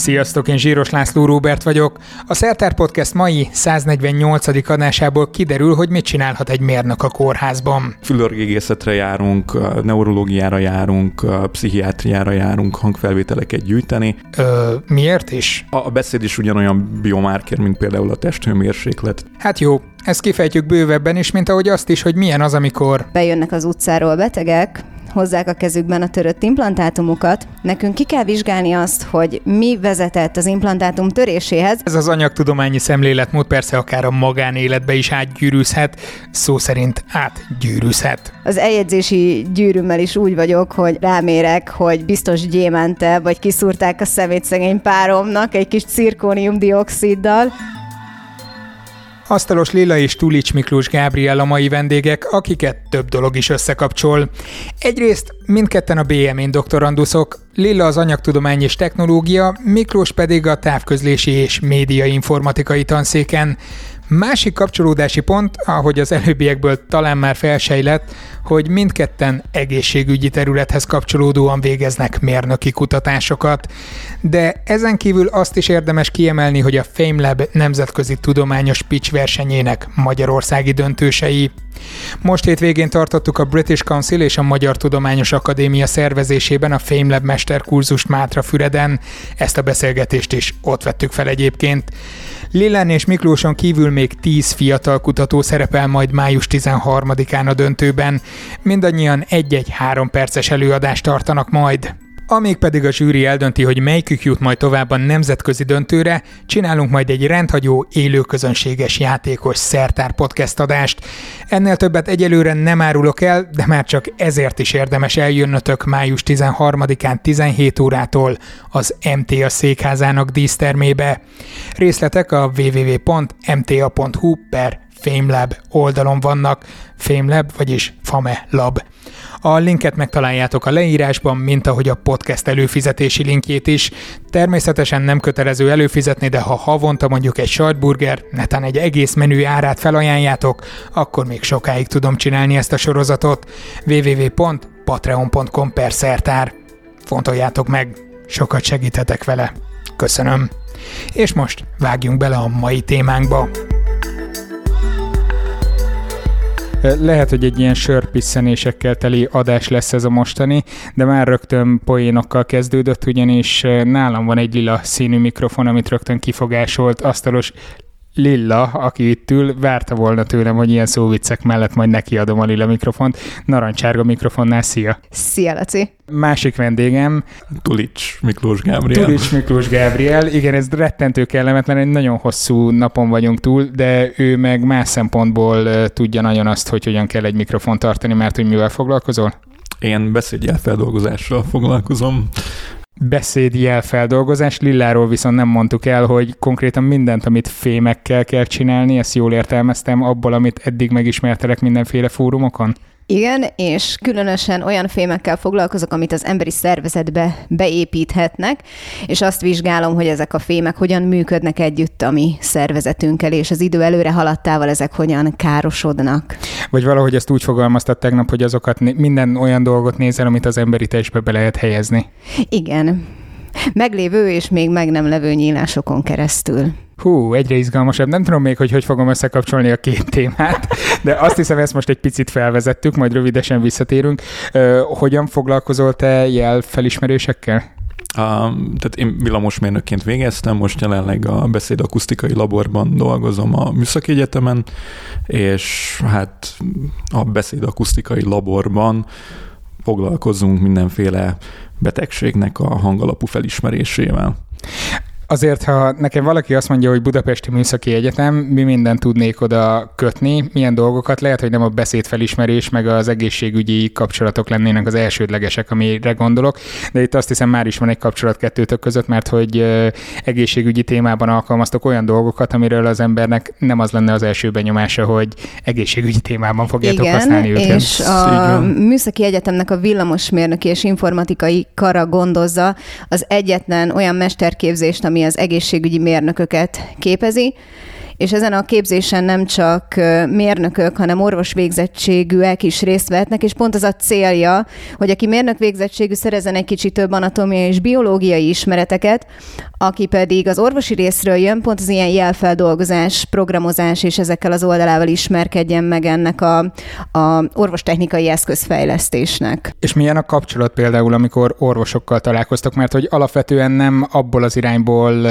Sziasztok, én Zsíros László Róbert vagyok. A Szertár Podcast mai 148. adásából kiderül, hogy mit csinálhat egy mérnök a kórházban. Fülörgégészetre járunk, neurológiára járunk, pszichiátriára járunk hangfelvételeket gyűjteni. Ö, miért is? A beszéd is ugyanolyan biomárker, mint például a testhőmérséklet. Hát jó, ezt kifejtjük bővebben is, mint ahogy azt is, hogy milyen az, amikor... Bejönnek az utcáról betegek, hozzák a kezükben a törött implantátumokat. Nekünk ki kell vizsgálni azt, hogy mi vezetett az implantátum töréséhez. Ez az anyagtudományi szemléletmód persze akár a magánéletbe is átgyűrűzhet, szó szerint átgyűrűzhet. Az eljegyzési gyűrűmmel is úgy vagyok, hogy rámérek, hogy biztos gyémente, vagy kiszúrták a szemét szegény páromnak egy kis cirkóniumdioxiddal. Asztalos Lila és Tulics Miklós Gábriel a mai vendégek, akiket több dolog is összekapcsol. Egyrészt mindketten a BM-én doktoranduszok, Lilla az anyagtudomány és technológia, Miklós pedig a távközlési és média informatikai tanszéken. Másik kapcsolódási pont, ahogy az előbbiekből talán már felsejlett, hogy mindketten egészségügyi területhez kapcsolódóan végeznek mérnöki kutatásokat. De ezen kívül azt is érdemes kiemelni, hogy a FameLab nemzetközi tudományos pitch versenyének magyarországi döntősei. Most hétvégén tartottuk a British Council és a Magyar Tudományos Akadémia szervezésében a FameLab mesterkurzust Mátra Füreden. Ezt a beszélgetést is ott vettük fel egyébként. Lillen és Miklóson kívül még 10 fiatal kutató szerepel majd május 13-án a döntőben. Mindannyian egy-egy három perces előadást tartanak majd. Amíg pedig a zsűri eldönti, hogy melyikük jut majd tovább a nemzetközi döntőre, csinálunk majd egy rendhagyó, élőközönséges játékos szertár podcast adást. Ennél többet egyelőre nem árulok el, de már csak ezért is érdemes eljönnötök május 13-án 17 órától az MTA székházának dísztermébe. Részletek a www.mta.hu per FameLab oldalon vannak, FameLab, vagyis Fame Lab. A linket megtaláljátok a leírásban, mint ahogy a podcast előfizetési linkjét is. Természetesen nem kötelező előfizetni, de ha havonta mondjuk egy sajtburger, netán egy egész menü árát felajánljátok, akkor még sokáig tudom csinálni ezt a sorozatot. www.patreon.com per szertár. Fontoljátok meg, sokat segíthetek vele. Köszönöm. És most vágjunk bele a mai témánkba. Lehet, hogy egy ilyen sörpisszenésekkel teli adás lesz ez a mostani, de már rögtön poénokkal kezdődött, ugyanis nálam van egy lila színű mikrofon, amit rögtön kifogásolt asztalos Lilla, aki itt ül, várta volna tőlem, hogy ilyen szóviccek mellett majd nekiadom a lila mikrofont. Narancsárga mikrofonnál, szia! Szia, Laci! Másik vendégem. Tulics Miklós Gábriel. Tulics Miklós Gábriel. Igen, ez rettentő kellemetlen, egy nagyon hosszú napon vagyunk túl, de ő meg más szempontból tudja nagyon azt, hogy hogyan kell egy mikrofon tartani, mert hogy mivel foglalkozol? Én beszédjelfeldolgozással foglalkozom beszédjelfeldolgozás. Lilláról viszont nem mondtuk el, hogy konkrétan mindent, amit fémekkel kell csinálni, ezt jól értelmeztem abból, amit eddig megismertelek mindenféle fórumokon? Igen, és különösen olyan fémekkel foglalkozok, amit az emberi szervezetbe beépíthetnek, és azt vizsgálom, hogy ezek a fémek hogyan működnek együtt a mi szervezetünkkel, és az idő előre haladtával ezek hogyan károsodnak. Vagy valahogy ezt úgy fogalmaztad tegnap, hogy azokat minden olyan dolgot nézel, amit az emberi testbe be lehet helyezni. Igen. Meglévő és még meg nem levő nyílásokon keresztül. Hú, egyre izgalmasabb. Nem tudom még, hogy hogy fogom összekapcsolni a két témát, de azt hiszem, ezt most egy picit felvezettük, majd rövidesen visszatérünk. hogyan foglalkozol te jelfelismerésekkel? A, tehát én villamosmérnökként végeztem, most jelenleg a beszédakusztikai laborban dolgozom a Műszaki Egyetemen, és hát a beszédakusztikai laborban foglalkozunk mindenféle betegségnek a hangalapú felismerésével. Azért, ha nekem valaki azt mondja, hogy Budapesti Műszaki Egyetem, mi mindent tudnék oda kötni, milyen dolgokat, lehet, hogy nem a beszédfelismerés, meg az egészségügyi kapcsolatok lennének az elsődlegesek, amire gondolok, de itt azt hiszem már is van egy kapcsolat kettőtök között, mert hogy egészségügyi témában alkalmaztok olyan dolgokat, amiről az embernek nem az lenne az első benyomása, hogy egészségügyi témában fogjátok Igen, használni őket. és a Műszaki Egyetemnek a villamosmérnöki és informatikai kara gondozza az egyetlen olyan mesterképzést, ami ami az egészségügyi mérnököket képezi, és ezen a képzésen nem csak mérnökök, hanem orvos végzettségűek is részt vehetnek, és pont az a célja, hogy aki mérnök végzettségű szerezen egy kicsit több anatómiai és biológiai ismereteket, aki pedig az orvosi részről jön, pont az ilyen jelfeldolgozás, programozás és ezekkel az oldalával ismerkedjen meg ennek a, a orvostechnikai eszközfejlesztésnek. És milyen a kapcsolat például, amikor orvosokkal találkoztak, mert hogy alapvetően nem abból az irányból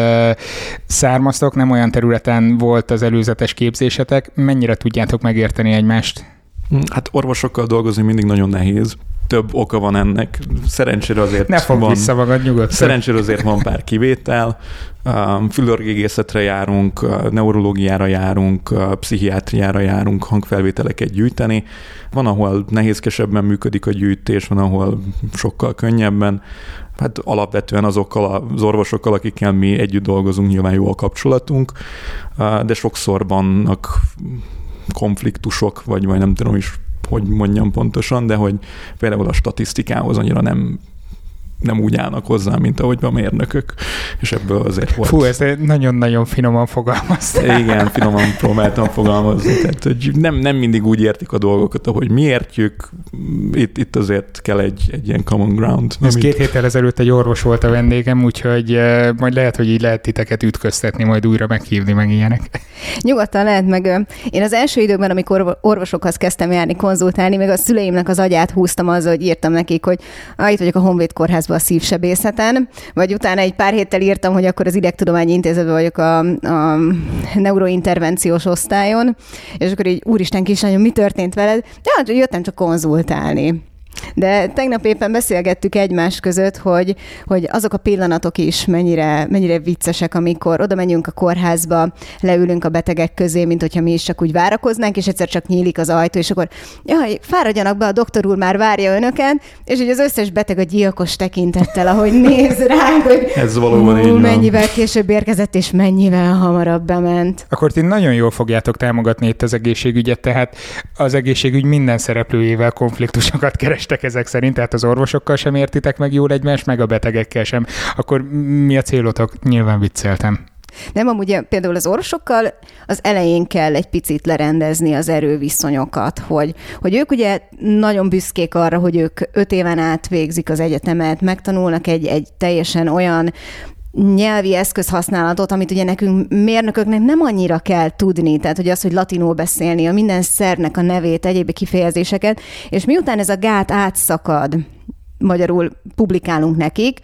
származtok, nem olyan területen volt az előzetes képzésetek, mennyire tudjátok megérteni egymást? Hát orvosokkal dolgozni mindig nagyon nehéz. Több oka van ennek. Szerencsére azért ne fog van, vissza magad nyugodtan. Szerencsére azért van pár kivétel. Fülorgégészetre járunk, neurológiára járunk, pszichiátriára járunk hangfelvételeket gyűjteni. Van, ahol nehézkesebben működik a gyűjtés, van, ahol sokkal könnyebben. Hát alapvetően azokkal az orvosokkal, akikkel mi együtt dolgozunk, nyilván jó a kapcsolatunk, de sokszor vannak konfliktusok, vagy, vagy nem tudom is, hogy mondjam pontosan, de hogy például a statisztikához annyira nem nem úgy állnak hozzá, mint ahogy a mérnökök, és ebből azért volt. Fú, ezt nagyon-nagyon finoman fogalmaztál. Igen, finoman próbáltam fogalmazni, tehát hogy nem, nem mindig úgy értik a dolgokat, ahogy mi értjük, itt, itt azért kell egy, egy ilyen common ground. Ez amit... két héttel ezelőtt egy orvos volt a vendégem, úgyhogy eh, majd lehet, hogy így lehet titeket ütköztetni, majd újra meghívni, meg ilyenek. Nyugodtan lehet meg. Én az első időben, amikor orvosokhoz kezdtem járni, konzultálni, még a szüleimnek az agyát húztam azzal, hogy írtam nekik, hogy ah, itt vagyok a Honvéd Kórház kórházba a szívsebészeten, vagy utána egy pár héttel írtam, hogy akkor az Idegtudományi Intézetben vagyok a, a neurointervenciós osztályon, és akkor így, úristen kislányom, mi történt veled? Ja, jöttem csak konzultálni. De tegnap éppen beszélgettük egymás között, hogy, hogy azok a pillanatok is mennyire, mennyire viccesek, amikor oda menjünk a kórházba, leülünk a betegek közé, mint hogyha mi is csak úgy várakoznánk, és egyszer csak nyílik az ajtó, és akkor jaj, fáradjanak be, a doktor úr már várja önöken, és hogy az összes beteg a gyilkos tekintettel, ahogy néz ránk, hogy Ez valóban így mennyivel van. később érkezett, és mennyivel hamarabb bement. Akkor ti nagyon jól fogjátok támogatni itt az egészségügyet, tehát az egészségügy minden szereplőjével konfliktusokat keres kerestek ezek szerint, tehát az orvosokkal sem értitek meg jól egymást, meg a betegekkel sem. Akkor mi a célotok? Nyilván vicceltem. Nem, amúgy például az orvosokkal az elején kell egy picit lerendezni az erőviszonyokat, hogy, hogy ők ugye nagyon büszkék arra, hogy ők öt éven át végzik az egyetemet, megtanulnak egy, egy teljesen olyan nyelvi eszközhasználatot, amit ugye nekünk mérnököknek nem annyira kell tudni, tehát hogy az, hogy latinul beszélni, a minden szernek a nevét, egyéb kifejezéseket, és miután ez a gát átszakad, magyarul publikálunk nekik.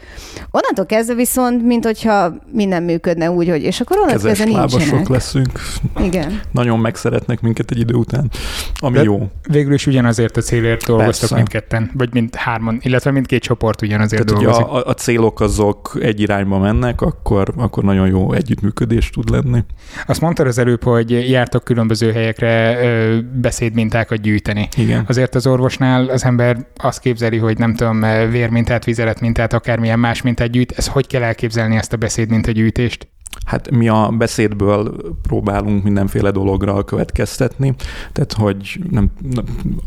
Onnantól kezdve viszont, mint hogyha minden működne úgy, hogy és akkor onnantól kezdve nincsenek. leszünk. Igen. Nagyon megszeretnek minket egy idő után, ami De jó. Végül is ugyanazért a célért dolgoztok Persze. mindketten, vagy mind hárman, illetve mindkét csoport ugyanazért Tehát, dolgozik. A, a célok azok egy irányba mennek, akkor, akkor nagyon jó együttműködés tud lenni. Azt mondtad az előbb, hogy jártok különböző helyekre ö, beszédmintákat gyűjteni. Igen. Azért az orvosnál az ember azt képzeli, hogy nem tudom, vérmintát, vizelet mintát, akármilyen más mintát gyűjt. Ez hogy kell elképzelni ezt a beszédmintagyűjtést? Hát mi a beszédből próbálunk mindenféle dologra következtetni, tehát hogy nem,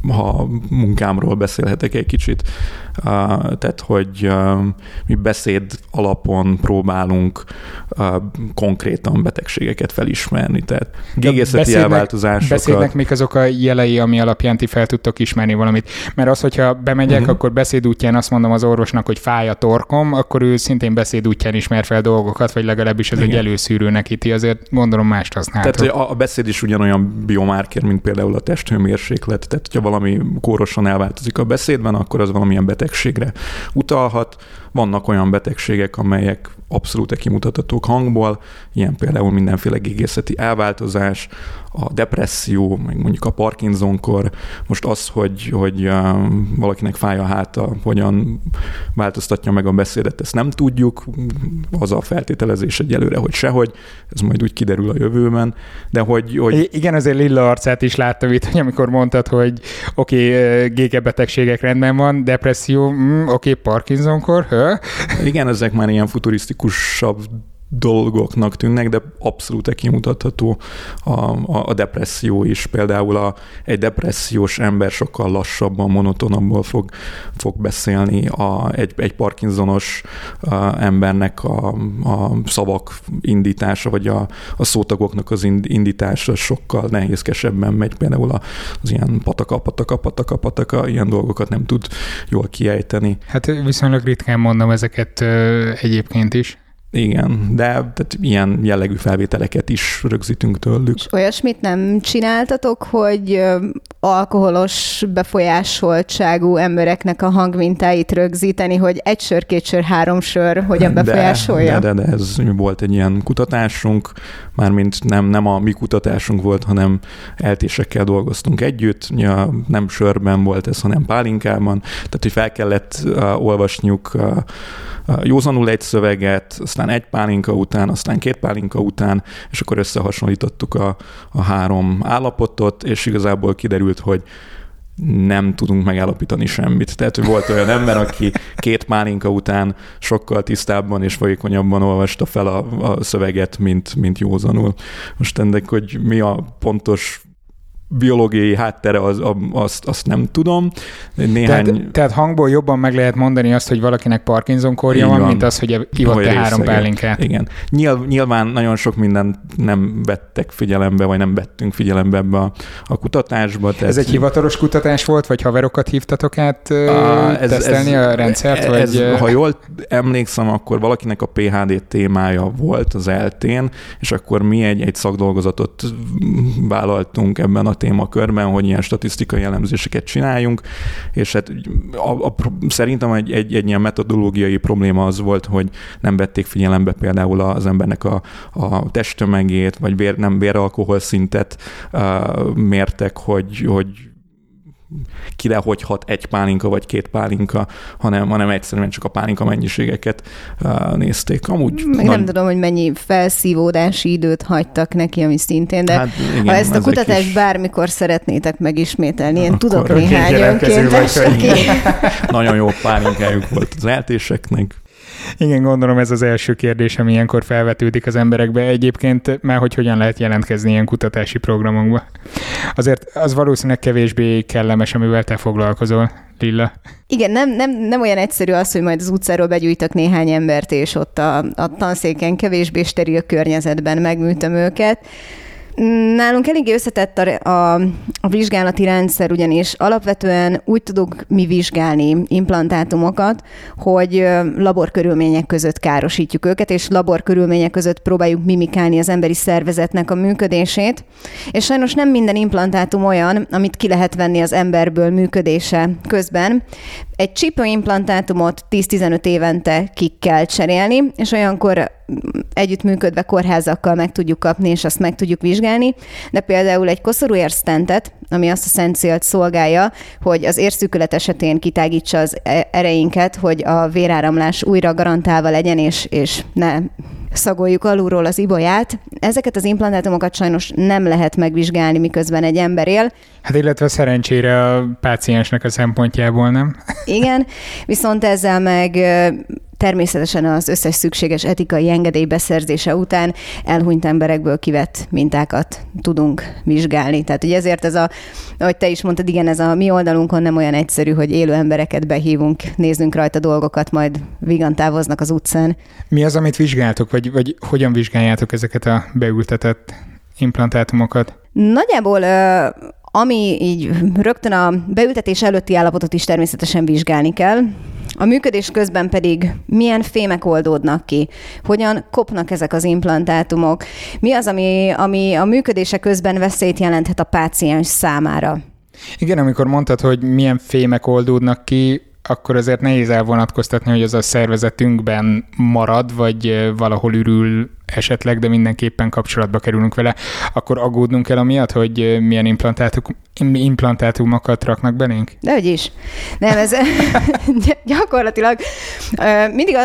ha munkámról beszélhetek egy kicsit, tehát hogy mi beszéd alapon próbálunk konkrétan betegségeket felismerni, tehát gégészeti elváltozásokat. Beszédnek mik azok a jelei, ami alapján ti fel tudtok ismerni valamit? Mert az, hogyha bemegyek, uh-huh. akkor beszéd útján azt mondom az orvosnak, hogy fáj a torkom, akkor ő szintén beszéd útján ismer fel dolgokat, vagy legalábbis ez Igen. egy előszűrő neki, íti azért gondolom mást használtok. Tehát hogy a beszéd is ugyanolyan biomárker, mint például a testhőmérséklet, tehát hogyha valami kórosan elváltozik a beszédben, akkor az valamilyen betegségre utalhat. Vannak olyan betegségek, amelyek abszolút kimutattatók hangból, ilyen például mindenféle gégészeti elváltozás, a depresszió, meg mondjuk a Parkinson-kor, most az, hogy, hogy valakinek fáj a háta, hogyan változtatja meg a beszédet, ezt nem tudjuk, az a feltételezés egyelőre, hogy sehogy, ez majd úgy kiderül a jövőben, de hogy... hogy... Igen, azért Lilla arcát is láttam itt, hogy amikor mondtad, hogy oké, okay, gégebetegségek rendben van, depresszió, mm, oké, okay, Parkinson-kor, Igen, ezek már ilyen futurisztikusabb dolgoknak tűnnek, de abszolút kimutatható a, a, a depresszió is. Például a, egy depressziós ember sokkal lassabban, monotonabból fog, fog beszélni, a, egy, egy Parkinsonos a, embernek a, a szavak indítása, vagy a, a szótagoknak az indítása sokkal nehézkesebben megy. Például az ilyen pataka, pataka, pataka, pataka, ilyen dolgokat nem tud jól kiejteni. Hát viszonylag ritkán mondom ezeket egyébként is. Igen, de tehát ilyen jellegű felvételeket is rögzítünk tőlük. És olyasmit nem csináltatok, hogy alkoholos befolyásoltságú embereknek a hangmintáit rögzíteni, hogy egy sör, két sör, három sör hogyan befolyásolja? De, de, de ez volt egy ilyen kutatásunk, mármint nem, nem a mi kutatásunk volt, hanem eltésekkel dolgoztunk együtt, ja, nem sörben volt ez, hanem pálinkában, tehát hogy fel kellett uh, olvasniuk uh, józanul egy szöveget, aztán egy pálinka után, aztán két pálinka után, és akkor összehasonlítottuk a, a három állapotot, és igazából kiderült, hogy nem tudunk megállapítani semmit. Tehát, hogy volt olyan ember, aki két pálinka után sokkal tisztábban és folyékonyabban olvasta fel a, a szöveget, mint, mint józanul. Most ennek, hogy mi a pontos biológiai háttere, az, azt, azt nem tudom. Néhány... Tehát, tehát hangból jobban meg lehet mondani azt, hogy valakinek Parkinson korja van, van, mint az, hogy ivott te három pálinkát. Igen. Nyilv, nyilván nagyon sok mindent nem vettek figyelembe, vagy nem vettünk figyelembe ebbe a, a kutatásba. Tehát... Ez egy hivatalos kutatás volt, vagy haverokat hívtatok át a, ez, tesztelni ez, a rendszert? Ez, vagy... Ez, ha jól emlékszem, akkor valakinek a PHD témája volt az eltén, és akkor mi egy, egy szakdolgozatot vállaltunk ebben a témakörben, hogy ilyen statisztikai elemzéseket csináljunk, és hát a, a, szerintem egy, egy, egy ilyen metodológiai probléma az volt, hogy nem vették figyelembe például az embernek a, a testtömegét, vagy vér, nem véralkohol szintet uh, mértek, hogy, hogy kire hogy hat egy pálinka vagy két pálinka, hanem, hanem egyszerűen csak a pálinka mennyiségeket uh, nézték. Amúgy Meg nagy... nem tudom, hogy mennyi felszívódási időt hagytak neki, ami szintén, de hát, igen, ha ezt a kutatást is... bármikor szeretnétek megismételni, én tudok néhány önkéntes, Nagyon jó pálinkájuk volt az eltéseknek. Igen, gondolom ez az első kérdés, ami ilyenkor felvetődik az emberekbe. Egyébként már hogy hogyan lehet jelentkezni ilyen kutatási programokba. Azért az valószínűleg kevésbé kellemes, amivel te foglalkozol. Lilla. Igen, nem, nem, nem olyan egyszerű az, hogy majd az utcáról begyűjtök néhány embert, és ott a, a tanszéken kevésbé steril környezetben megműtöm őket. Nálunk eléggé összetett a, a, a vizsgálati rendszer, ugyanis alapvetően úgy tudunk mi vizsgálni implantátumokat, hogy laborkörülmények között károsítjuk őket, és laborkörülmények között próbáljuk mimikálni az emberi szervezetnek a működését. És sajnos nem minden implantátum olyan, amit ki lehet venni az emberből működése közben. Egy csípőimplantátumot 10-15 évente ki kell cserélni, és olyankor együttműködve kórházakkal meg tudjuk kapni, és azt meg tudjuk vizsgálni, de például egy koszorú érsztentet, ami azt a szent célt szolgálja, hogy az érszűkület esetén kitágítsa az e- ereinket, hogy a véráramlás újra garantálva legyen, és, és ne szagoljuk alulról az ibolyát. Ezeket az implantátumokat sajnos nem lehet megvizsgálni, miközben egy ember él. Hát illetve szerencsére a páciensnek a szempontjából nem. Igen, viszont ezzel meg természetesen az összes szükséges etikai engedély beszerzése után elhunyt emberekből kivett mintákat tudunk vizsgálni. Tehát ugye ezért ez a, ahogy te is mondtad, igen, ez a mi oldalunkon nem olyan egyszerű, hogy élő embereket behívunk, nézzünk rajta dolgokat, majd vigan távoznak az utcán. Mi az, amit vizsgáltok, vagy, vagy hogyan vizsgáljátok ezeket a beültetett implantátumokat? Nagyjából ami így rögtön a beültetés előtti állapotot is természetesen vizsgálni kell, a működés közben pedig milyen fémek oldódnak ki, hogyan kopnak ezek az implantátumok, mi az, ami, ami a működése közben veszélyt jelenthet a páciens számára. Igen, amikor mondtad, hogy milyen fémek oldódnak ki, akkor azért nehéz elvonatkoztatni, hogy az a szervezetünkben marad, vagy valahol ürül esetleg, de mindenképpen kapcsolatba kerülünk vele, akkor aggódnunk kell amiatt, hogy milyen implantátuk, implantátumokat raknak belénk? hogy is. Nem, ez gyakorlatilag mindig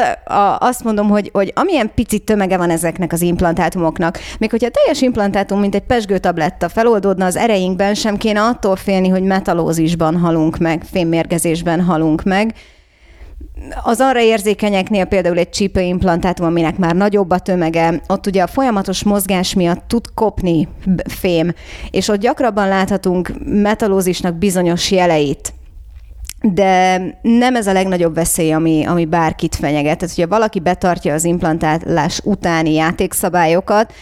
azt mondom, hogy, hogy amilyen pici tömege van ezeknek az implantátumoknak, még hogyha teljes implantátum, mint egy pesgőtabletta feloldódna az ereinkben, sem kéne attól félni, hogy metalózisban halunk meg, fémmérgezésben halunk meg, az arra érzékenyeknél például egy csípőimplantátum, aminek már nagyobb a tömege, ott ugye a folyamatos mozgás miatt tud kopni fém, és ott gyakrabban láthatunk metalózisnak bizonyos jeleit de nem ez a legnagyobb veszély, ami, ami bárkit fenyeget. Tehát, hogyha valaki betartja az implantálás utáni játékszabályokat,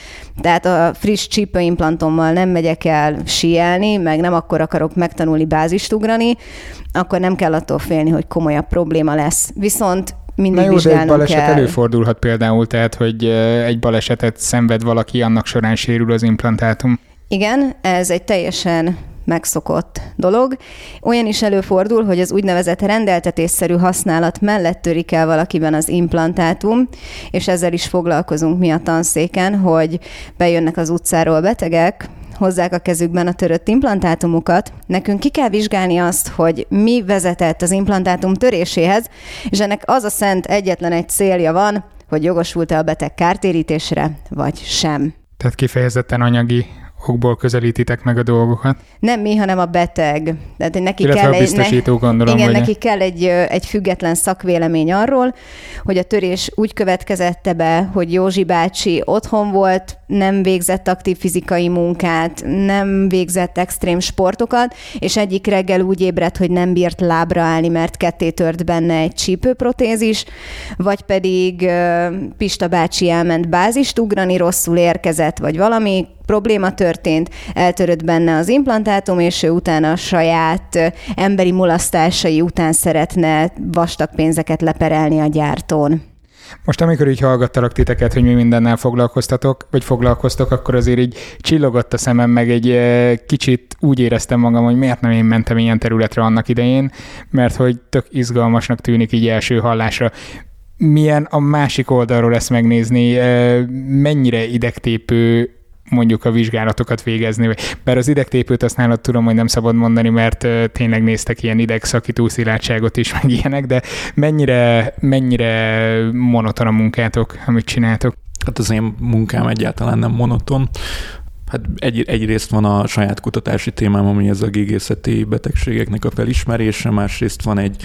tehát a friss csípőimplantommal nem megyek el síelni, meg nem akkor akarok megtanulni bázist ugrani, akkor nem kell attól félni, hogy komolyabb probléma lesz. Viszont mindig Na jó, de egy baleset kell. előfordulhat például, tehát, hogy egy balesetet szenved valaki, annak során sérül az implantátum. Igen, ez egy teljesen megszokott dolog. Olyan is előfordul, hogy az úgynevezett rendeltetésszerű használat mellett törik el valakiben az implantátum, és ezzel is foglalkozunk mi a tanszéken, hogy bejönnek az utcáról betegek, hozzák a kezükben a törött implantátumukat, nekünk ki kell vizsgálni azt, hogy mi vezetett az implantátum töréséhez, és ennek az a szent egyetlen egy célja van, hogy jogosult-e a beteg kártérítésre, vagy sem. Tehát kifejezetten anyagi okból közelítitek meg a dolgokat? Nem mi, hanem a beteg. Tehát neki Illetve kell a biztosító, egy, gondolom. Igen, neki kell egy, egy független szakvélemény arról, hogy a törés úgy következette be, hogy Józsi bácsi otthon volt, nem végzett aktív fizikai munkát, nem végzett extrém sportokat, és egyik reggel úgy ébredt, hogy nem bírt lábra állni, mert ketté tört benne egy csípőprotézis, vagy pedig Pista bácsi elment bázist ugrani, rosszul érkezett, vagy valami probléma történt, eltörött benne az implantátum, és ő utána a saját emberi mulasztásai után szeretne vastag pénzeket leperelni a gyártón. Most amikor így hallgattalak titeket, hogy mi mindennel foglalkoztatok, vagy foglalkoztok, akkor azért így csillogott a szemem, meg egy kicsit úgy éreztem magam, hogy miért nem én mentem ilyen területre annak idején, mert hogy tök izgalmasnak tűnik így első hallásra milyen a másik oldalról ezt megnézni, mennyire idegtépő mondjuk a vizsgálatokat végezni. Bár az idegtépőt azt nálad tudom, hogy nem szabad mondani, mert tényleg néztek ilyen idegszakító szilátságot is, meg ilyenek, de mennyire, mennyire monoton a munkátok, amit csináltok? Hát az én munkám egyáltalán nem monoton. Hát egy, egyrészt van a saját kutatási témám, ami ez a gégészeti betegségeknek a felismerése, másrészt van egy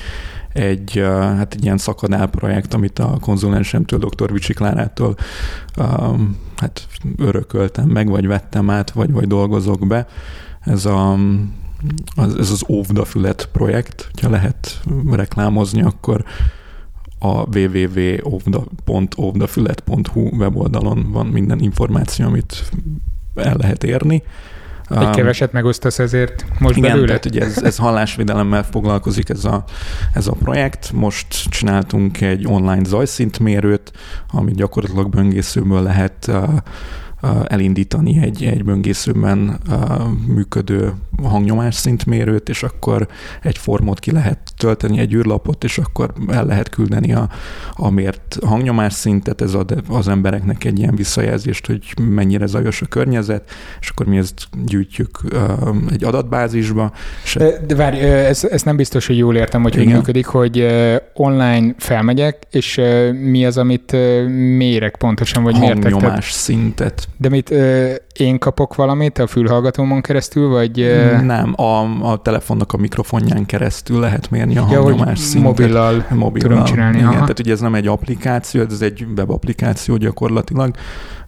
egy, hát egy ilyen szakadál projekt, amit a konzulensemtől, dr. Vicsi Klárától hát örököltem meg, vagy vettem át, vagy, vagy dolgozok be. Ez a az, ez az óvdafület projekt, ha lehet reklámozni, akkor a www.óvdafület.hu weboldalon van minden információ, amit el lehet érni. Egy keveset megosztasz ezért most Igen, belőle? tehát ugye ez, ez hallásvédelemmel foglalkozik ez a, ez a projekt. Most csináltunk egy online zajszintmérőt, amit gyakorlatilag böngészőből lehet uh, elindítani egy, egy böngészőben működő hangnyomás szintmérőt, és akkor egy formot ki lehet tölteni, egy űrlapot, és akkor el lehet küldeni a, a mért hangnyomás szintet, ez ad az embereknek egy ilyen visszajelzést, hogy mennyire zajos a környezet, és akkor mi ezt gyűjtjük egy adatbázisba. És de, várj, ez, ez nem biztos, hogy jól értem, hogy hogy működik, hogy online felmegyek, és mi az, amit mérek pontosan, vagy miért? Hangnyomás szintet. De mit, én kapok valamit a fülhallgatómon keresztül, vagy... Nem, a, a telefonnak a mikrofonján keresztül lehet mérni a hangnyomás ja, szintet. Mobillal, mobillal tudom csinálni. Igen, aha. tehát ugye ez nem egy applikáció, ez egy webapplikáció gyakorlatilag.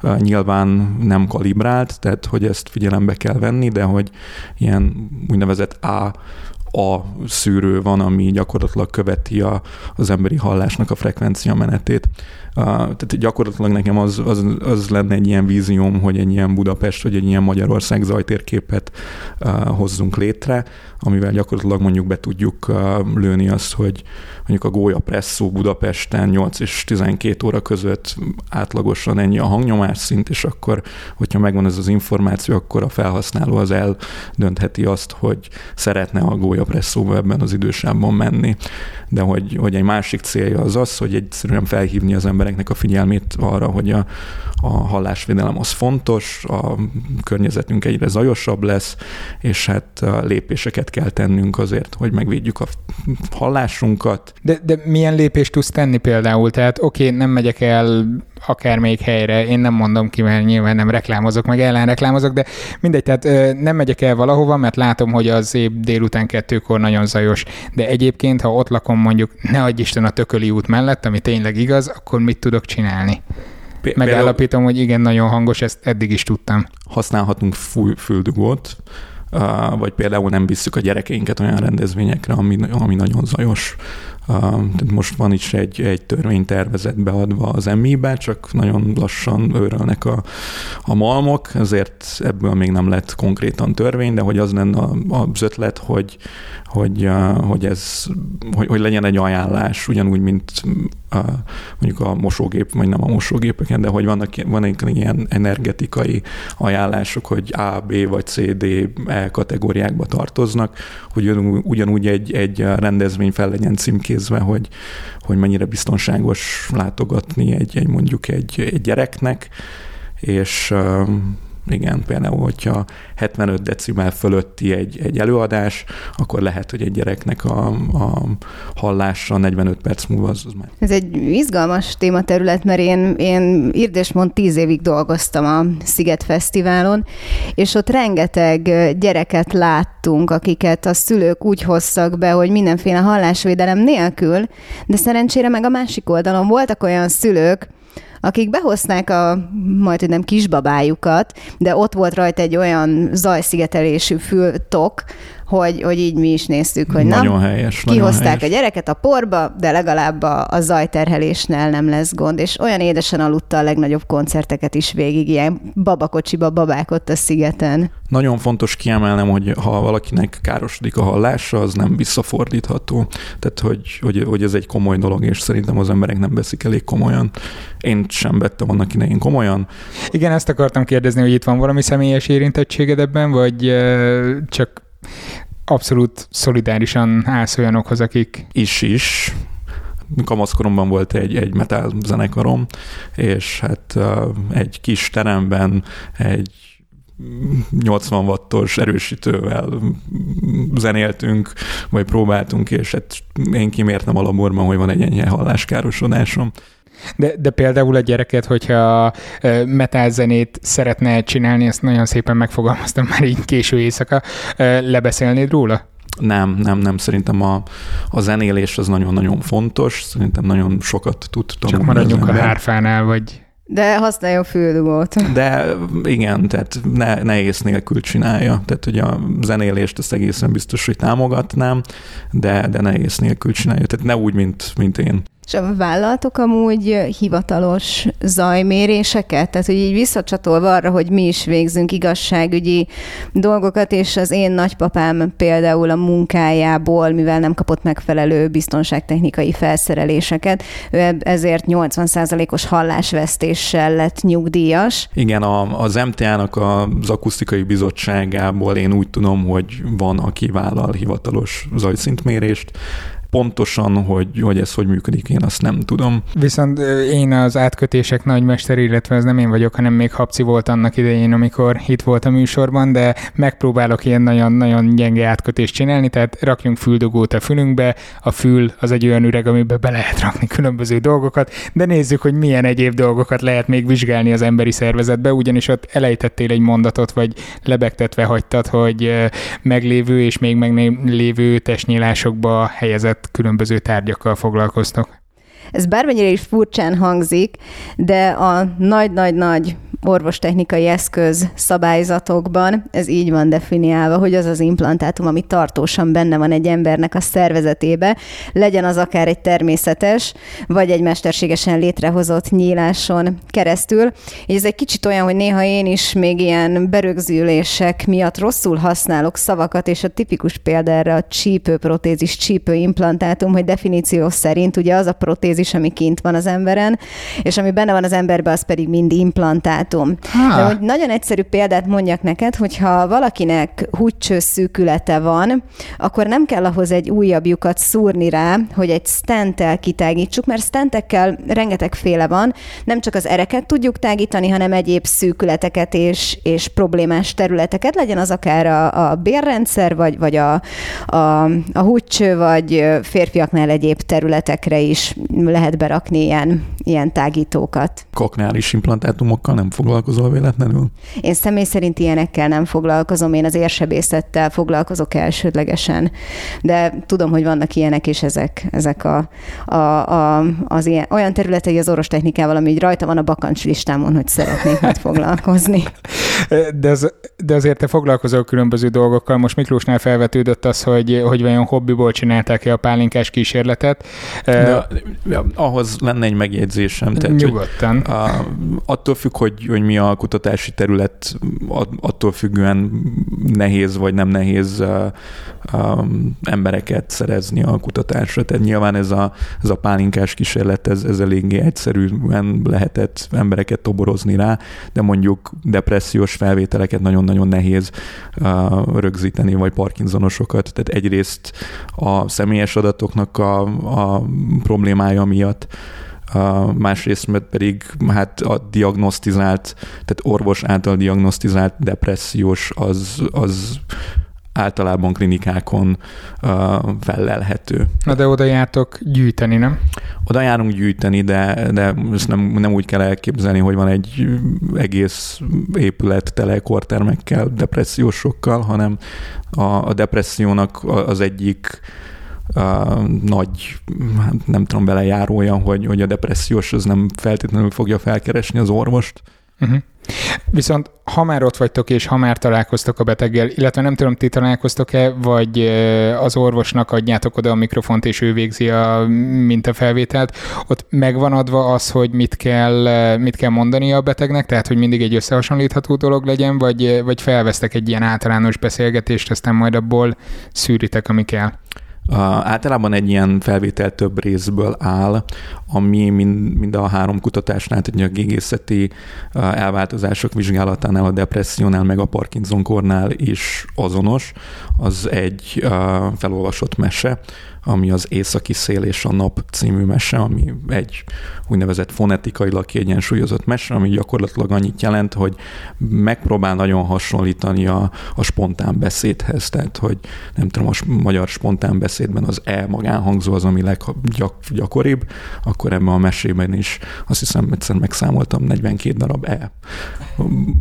Uh, nyilván nem kalibrált, tehát hogy ezt figyelembe kell venni, de hogy ilyen úgynevezett A a szűrő van, ami gyakorlatilag követi a, az emberi hallásnak a frekvencia menetét. Tehát gyakorlatilag nekem az, az, az lenne egy ilyen vízióm, hogy egy ilyen Budapest, vagy egy ilyen Magyarország zajtérképet hozzunk létre, amivel gyakorlatilag mondjuk be tudjuk lőni azt, hogy mondjuk a Gólya Presszó Budapesten 8 és 12 óra között átlagosan ennyi a hangnyomás szint, és akkor, hogyha megvan ez az információ, akkor a felhasználó az eldöntheti azt, hogy szeretne a Gólya Presszóba ebben az idősában menni. De hogy, hogy egy másik célja az az, hogy egyszerűen felhívni az embereknek a figyelmét arra, hogy a, a hallásvédelem az fontos, a környezetünk egyre zajosabb lesz, és hát lépéseket kell tennünk azért, hogy megvédjük a hallásunkat. De, de milyen lépést tudsz tenni például? Tehát oké, okay, nem megyek el akármelyik helyre, én nem mondom ki, mert nyilván nem reklámozok, meg ellen reklámozok, de mindegy, tehát nem megyek el valahova, mert látom, hogy az év délután kettőkor nagyon zajos, de egyébként, ha ott lakom mondjuk, ne adj Isten a tököli út mellett, ami tényleg igaz, akkor mit tudok csinálni? Megállapítom, hogy igen, nagyon hangos, ezt eddig is tudtam. Használhatunk füldugót, vagy például nem visszük a gyerekeinket olyan rendezvényekre, ami, ami nagyon zajos. Most van is egy, egy törvénytervezet beadva az MI-be, csak nagyon lassan őrölnek a, a malmok, ezért ebből még nem lett konkrétan törvény, de hogy az lenne az ötlet, hogy, hogy, hogy, ez, hogy, hogy legyen egy ajánlás, ugyanúgy, mint a, mondjuk a mosógép, vagy nem a mosógépeken, de hogy vannak, vannak ilyen energetikai ajánlások, hogy A, B vagy C, D, E kategóriákba tartoznak, hogy ugyanúgy egy, egy rendezvény fel legyen címkézve, hogy, hogy mennyire biztonságos látogatni egy, egy mondjuk egy, egy gyereknek, és igen, például, hogyha 75 decibel fölötti egy, egy előadás, akkor lehet, hogy egy gyereknek a, a hallása 45 perc múlva az, az már. Ez egy izgalmas tématerület, mert én, én Irdésmond 10 évig dolgoztam a Sziget Fesztiválon, és ott rengeteg gyereket láttunk, akiket a szülők úgy hoztak be, hogy mindenféle hallásvédelem nélkül, de szerencsére meg a másik oldalon voltak olyan szülők, akik behozták a majd, nem kisbabájukat, de ott volt rajta egy olyan zajszigetelésű fültok, hogy, hogy így mi is néztük, hogy nagyon na, helyes, kihozták helyes. a gyereket a porba, de legalább a, a zajterhelésnél nem lesz gond, és olyan édesen aludta a legnagyobb koncerteket is végig, ilyen babakocsiba babák ott a szigeten. Nagyon fontos kiemelnem, hogy ha valakinek károsodik a hallása, az nem visszafordítható. Tehát, hogy, hogy, hogy ez egy komoly dolog, és szerintem az emberek nem veszik elég komolyan. Én sem vettem annak idején komolyan. Igen, ezt akartam kérdezni, hogy itt van valami személyes érintettséged ebben, vagy csak abszolút szolidárisan állsz olyanokhoz, akik... Is is. Kamaszkoromban volt egy, egy metal zenekarom, és hát egy kis teremben egy 80 wattos erősítővel zenéltünk, vagy próbáltunk, és hát én kimértem a laborban, hogy van egy enyhe halláskárosоdásom. De, de például a gyereket, hogyha metal zenét szeretne csinálni, ezt nagyon szépen megfogalmaztam már így késő éjszaka, lebeszélnéd róla? Nem, nem, nem. Szerintem a, a zenélés az nagyon-nagyon fontos. Szerintem nagyon sokat tud tanulni. Csak maradjunk a hárfánál, vagy... De használjon füldugót. De igen, tehát ne, nehéz nélkül csinálja. Tehát ugye a zenélést ezt egészen biztos, hogy támogatnám, de, de nehéz nélkül csinálja. Tehát ne úgy, mint, mint én. És a vállalatok amúgy hivatalos zajméréseket? Tehát, hogy így visszacsatolva arra, hogy mi is végzünk igazságügyi dolgokat, és az én nagypapám például a munkájából, mivel nem kapott megfelelő biztonságtechnikai felszereléseket, ő ezért 80%-os hallásvesztéssel lett nyugdíjas. Igen, a, az MTA-nak az akusztikai bizottságából én úgy tudom, hogy van, aki vállal hivatalos zajszintmérést, Pontosan, hogy, hogy ez hogy működik, én azt nem tudom. Viszont én az átkötések nagymester, illetve ez nem én vagyok, hanem még Habci volt annak idején, amikor itt volt a műsorban, de megpróbálok ilyen nagyon-nagyon gyenge átkötést csinálni, tehát rakjunk füldugót a fülünkbe, a fül az egy olyan üreg, amiben be lehet rakni különböző dolgokat, de nézzük, hogy milyen egyéb dolgokat lehet még vizsgálni az emberi szervezetbe, ugyanis ott elejtettél egy mondatot, vagy lebegtetve hagytad, hogy meglévő és még meglévő testnyílásokba helyezett tehát különböző tárgyakkal foglalkoztok. Ez bármennyire is furcsán hangzik, de a nagy-nagy-nagy orvostechnikai eszköz szabályzatokban ez így van definiálva, hogy az az implantátum, ami tartósan benne van egy embernek a szervezetébe, legyen az akár egy természetes, vagy egy mesterségesen létrehozott nyíláson keresztül. És ez egy kicsit olyan, hogy néha én is még ilyen berögzülések miatt rosszul használok szavakat, és a tipikus példa erre a csípőprotézis, csípőimplantátum, hogy definíció szerint ugye az a protézis, ami kint van az emberen, és ami benne van az emberben, az pedig mind implantát dátum. De hogy nagyon egyszerű példát mondjak neked, hogyha valakinek húgycső szűkülete van, akkor nem kell ahhoz egy újabb lyukat szúrni rá, hogy egy stentel kitágítsuk, mert stentekkel rengetegféle van, nem csak az ereket tudjuk tágítani, hanem egyéb szűkületeket és, és problémás területeket, legyen az akár a, a bérrendszer, vagy, vagy a, a, a húgycső, vagy férfiaknál egyéb területekre is lehet berakni ilyen, ilyen tágítókat. Kokneális implantátumokkal nem foglalkozol véletlenül? Én személy szerint ilyenekkel nem foglalkozom, én az érsebészettel foglalkozok elsődlegesen, de tudom, hogy vannak ilyenek, és ezek, ezek a, a, a, az ilyen, olyan területei az orvostechnikával, ami így rajta van a bakancs listámon, hogy szeretnék majd foglalkozni. De, az, de azért te foglalkozol különböző dolgokkal. Most Miklósnál felvetődött az, hogy, hogy vajon hobbiból csinálták-e a pálinkás kísérletet. De, ja, ahhoz lenne egy megjegyzésem. Tehát, Nyugodtan. Hogy, a, attól függ, hogy, hogy mi a kutatási terület, attól függően nehéz vagy nem nehéz a, a, embereket szerezni a kutatásra. Tehát nyilván ez a, ez a pálinkás kísérlet, ez, ez eléggé egyszerűen lehetett embereket toborozni rá, de mondjuk depressziós felvételeket nagyon-nagyon nehéz uh, rögzíteni, vagy parkinsonosokat. Tehát egyrészt a személyes adatoknak a, a problémája miatt, Uh, másrészt pedig hát a diagnosztizált, tehát orvos által diagnosztizált depressziós az, az általában klinikákon uh, fellelhető. Na de oda jártok gyűjteni, nem? Oda járunk gyűjteni, de, de ezt nem, nem úgy kell elképzelni, hogy van egy egész épület tele kortermekkel, depressziósokkal, hanem a, a depressziónak az egyik nagy, hát nem tudom, belejárója, hogy, hogy a depressziós az nem feltétlenül fogja felkeresni az orvost. Uh-huh. Viszont ha már ott vagytok, és ha már találkoztok a beteggel, illetve nem tudom, ti találkoztok-e, vagy az orvosnak adjátok oda a mikrofont, és ő végzi a mintafelvételt, ott megvan adva az, hogy mit kell, mit kell mondani a betegnek, tehát hogy mindig egy összehasonlítható dolog legyen, vagy, vagy felvesztek egy ilyen általános beszélgetést, aztán majd abból szűritek, ami kell. Általában egy ilyen felvétel több részből áll, ami mind, mind a három kutatásnál, tehát a gégészeti elváltozások vizsgálatánál, a depressziónál, meg a Parkinson kornál is azonos. Az egy felolvasott mese, ami az Északi szél és a nap című mese, ami egy úgynevezett fonetikailag kiegyensúlyozott mese, ami gyakorlatilag annyit jelent, hogy megpróbál nagyon hasonlítani a, a spontán beszédhez, tehát hogy nem tudom, a magyar spontán beszédben az E magánhangzó az, ami leggyakoribb, akkor ebben a mesében is azt hiszem egyszer megszámoltam, 42 darab E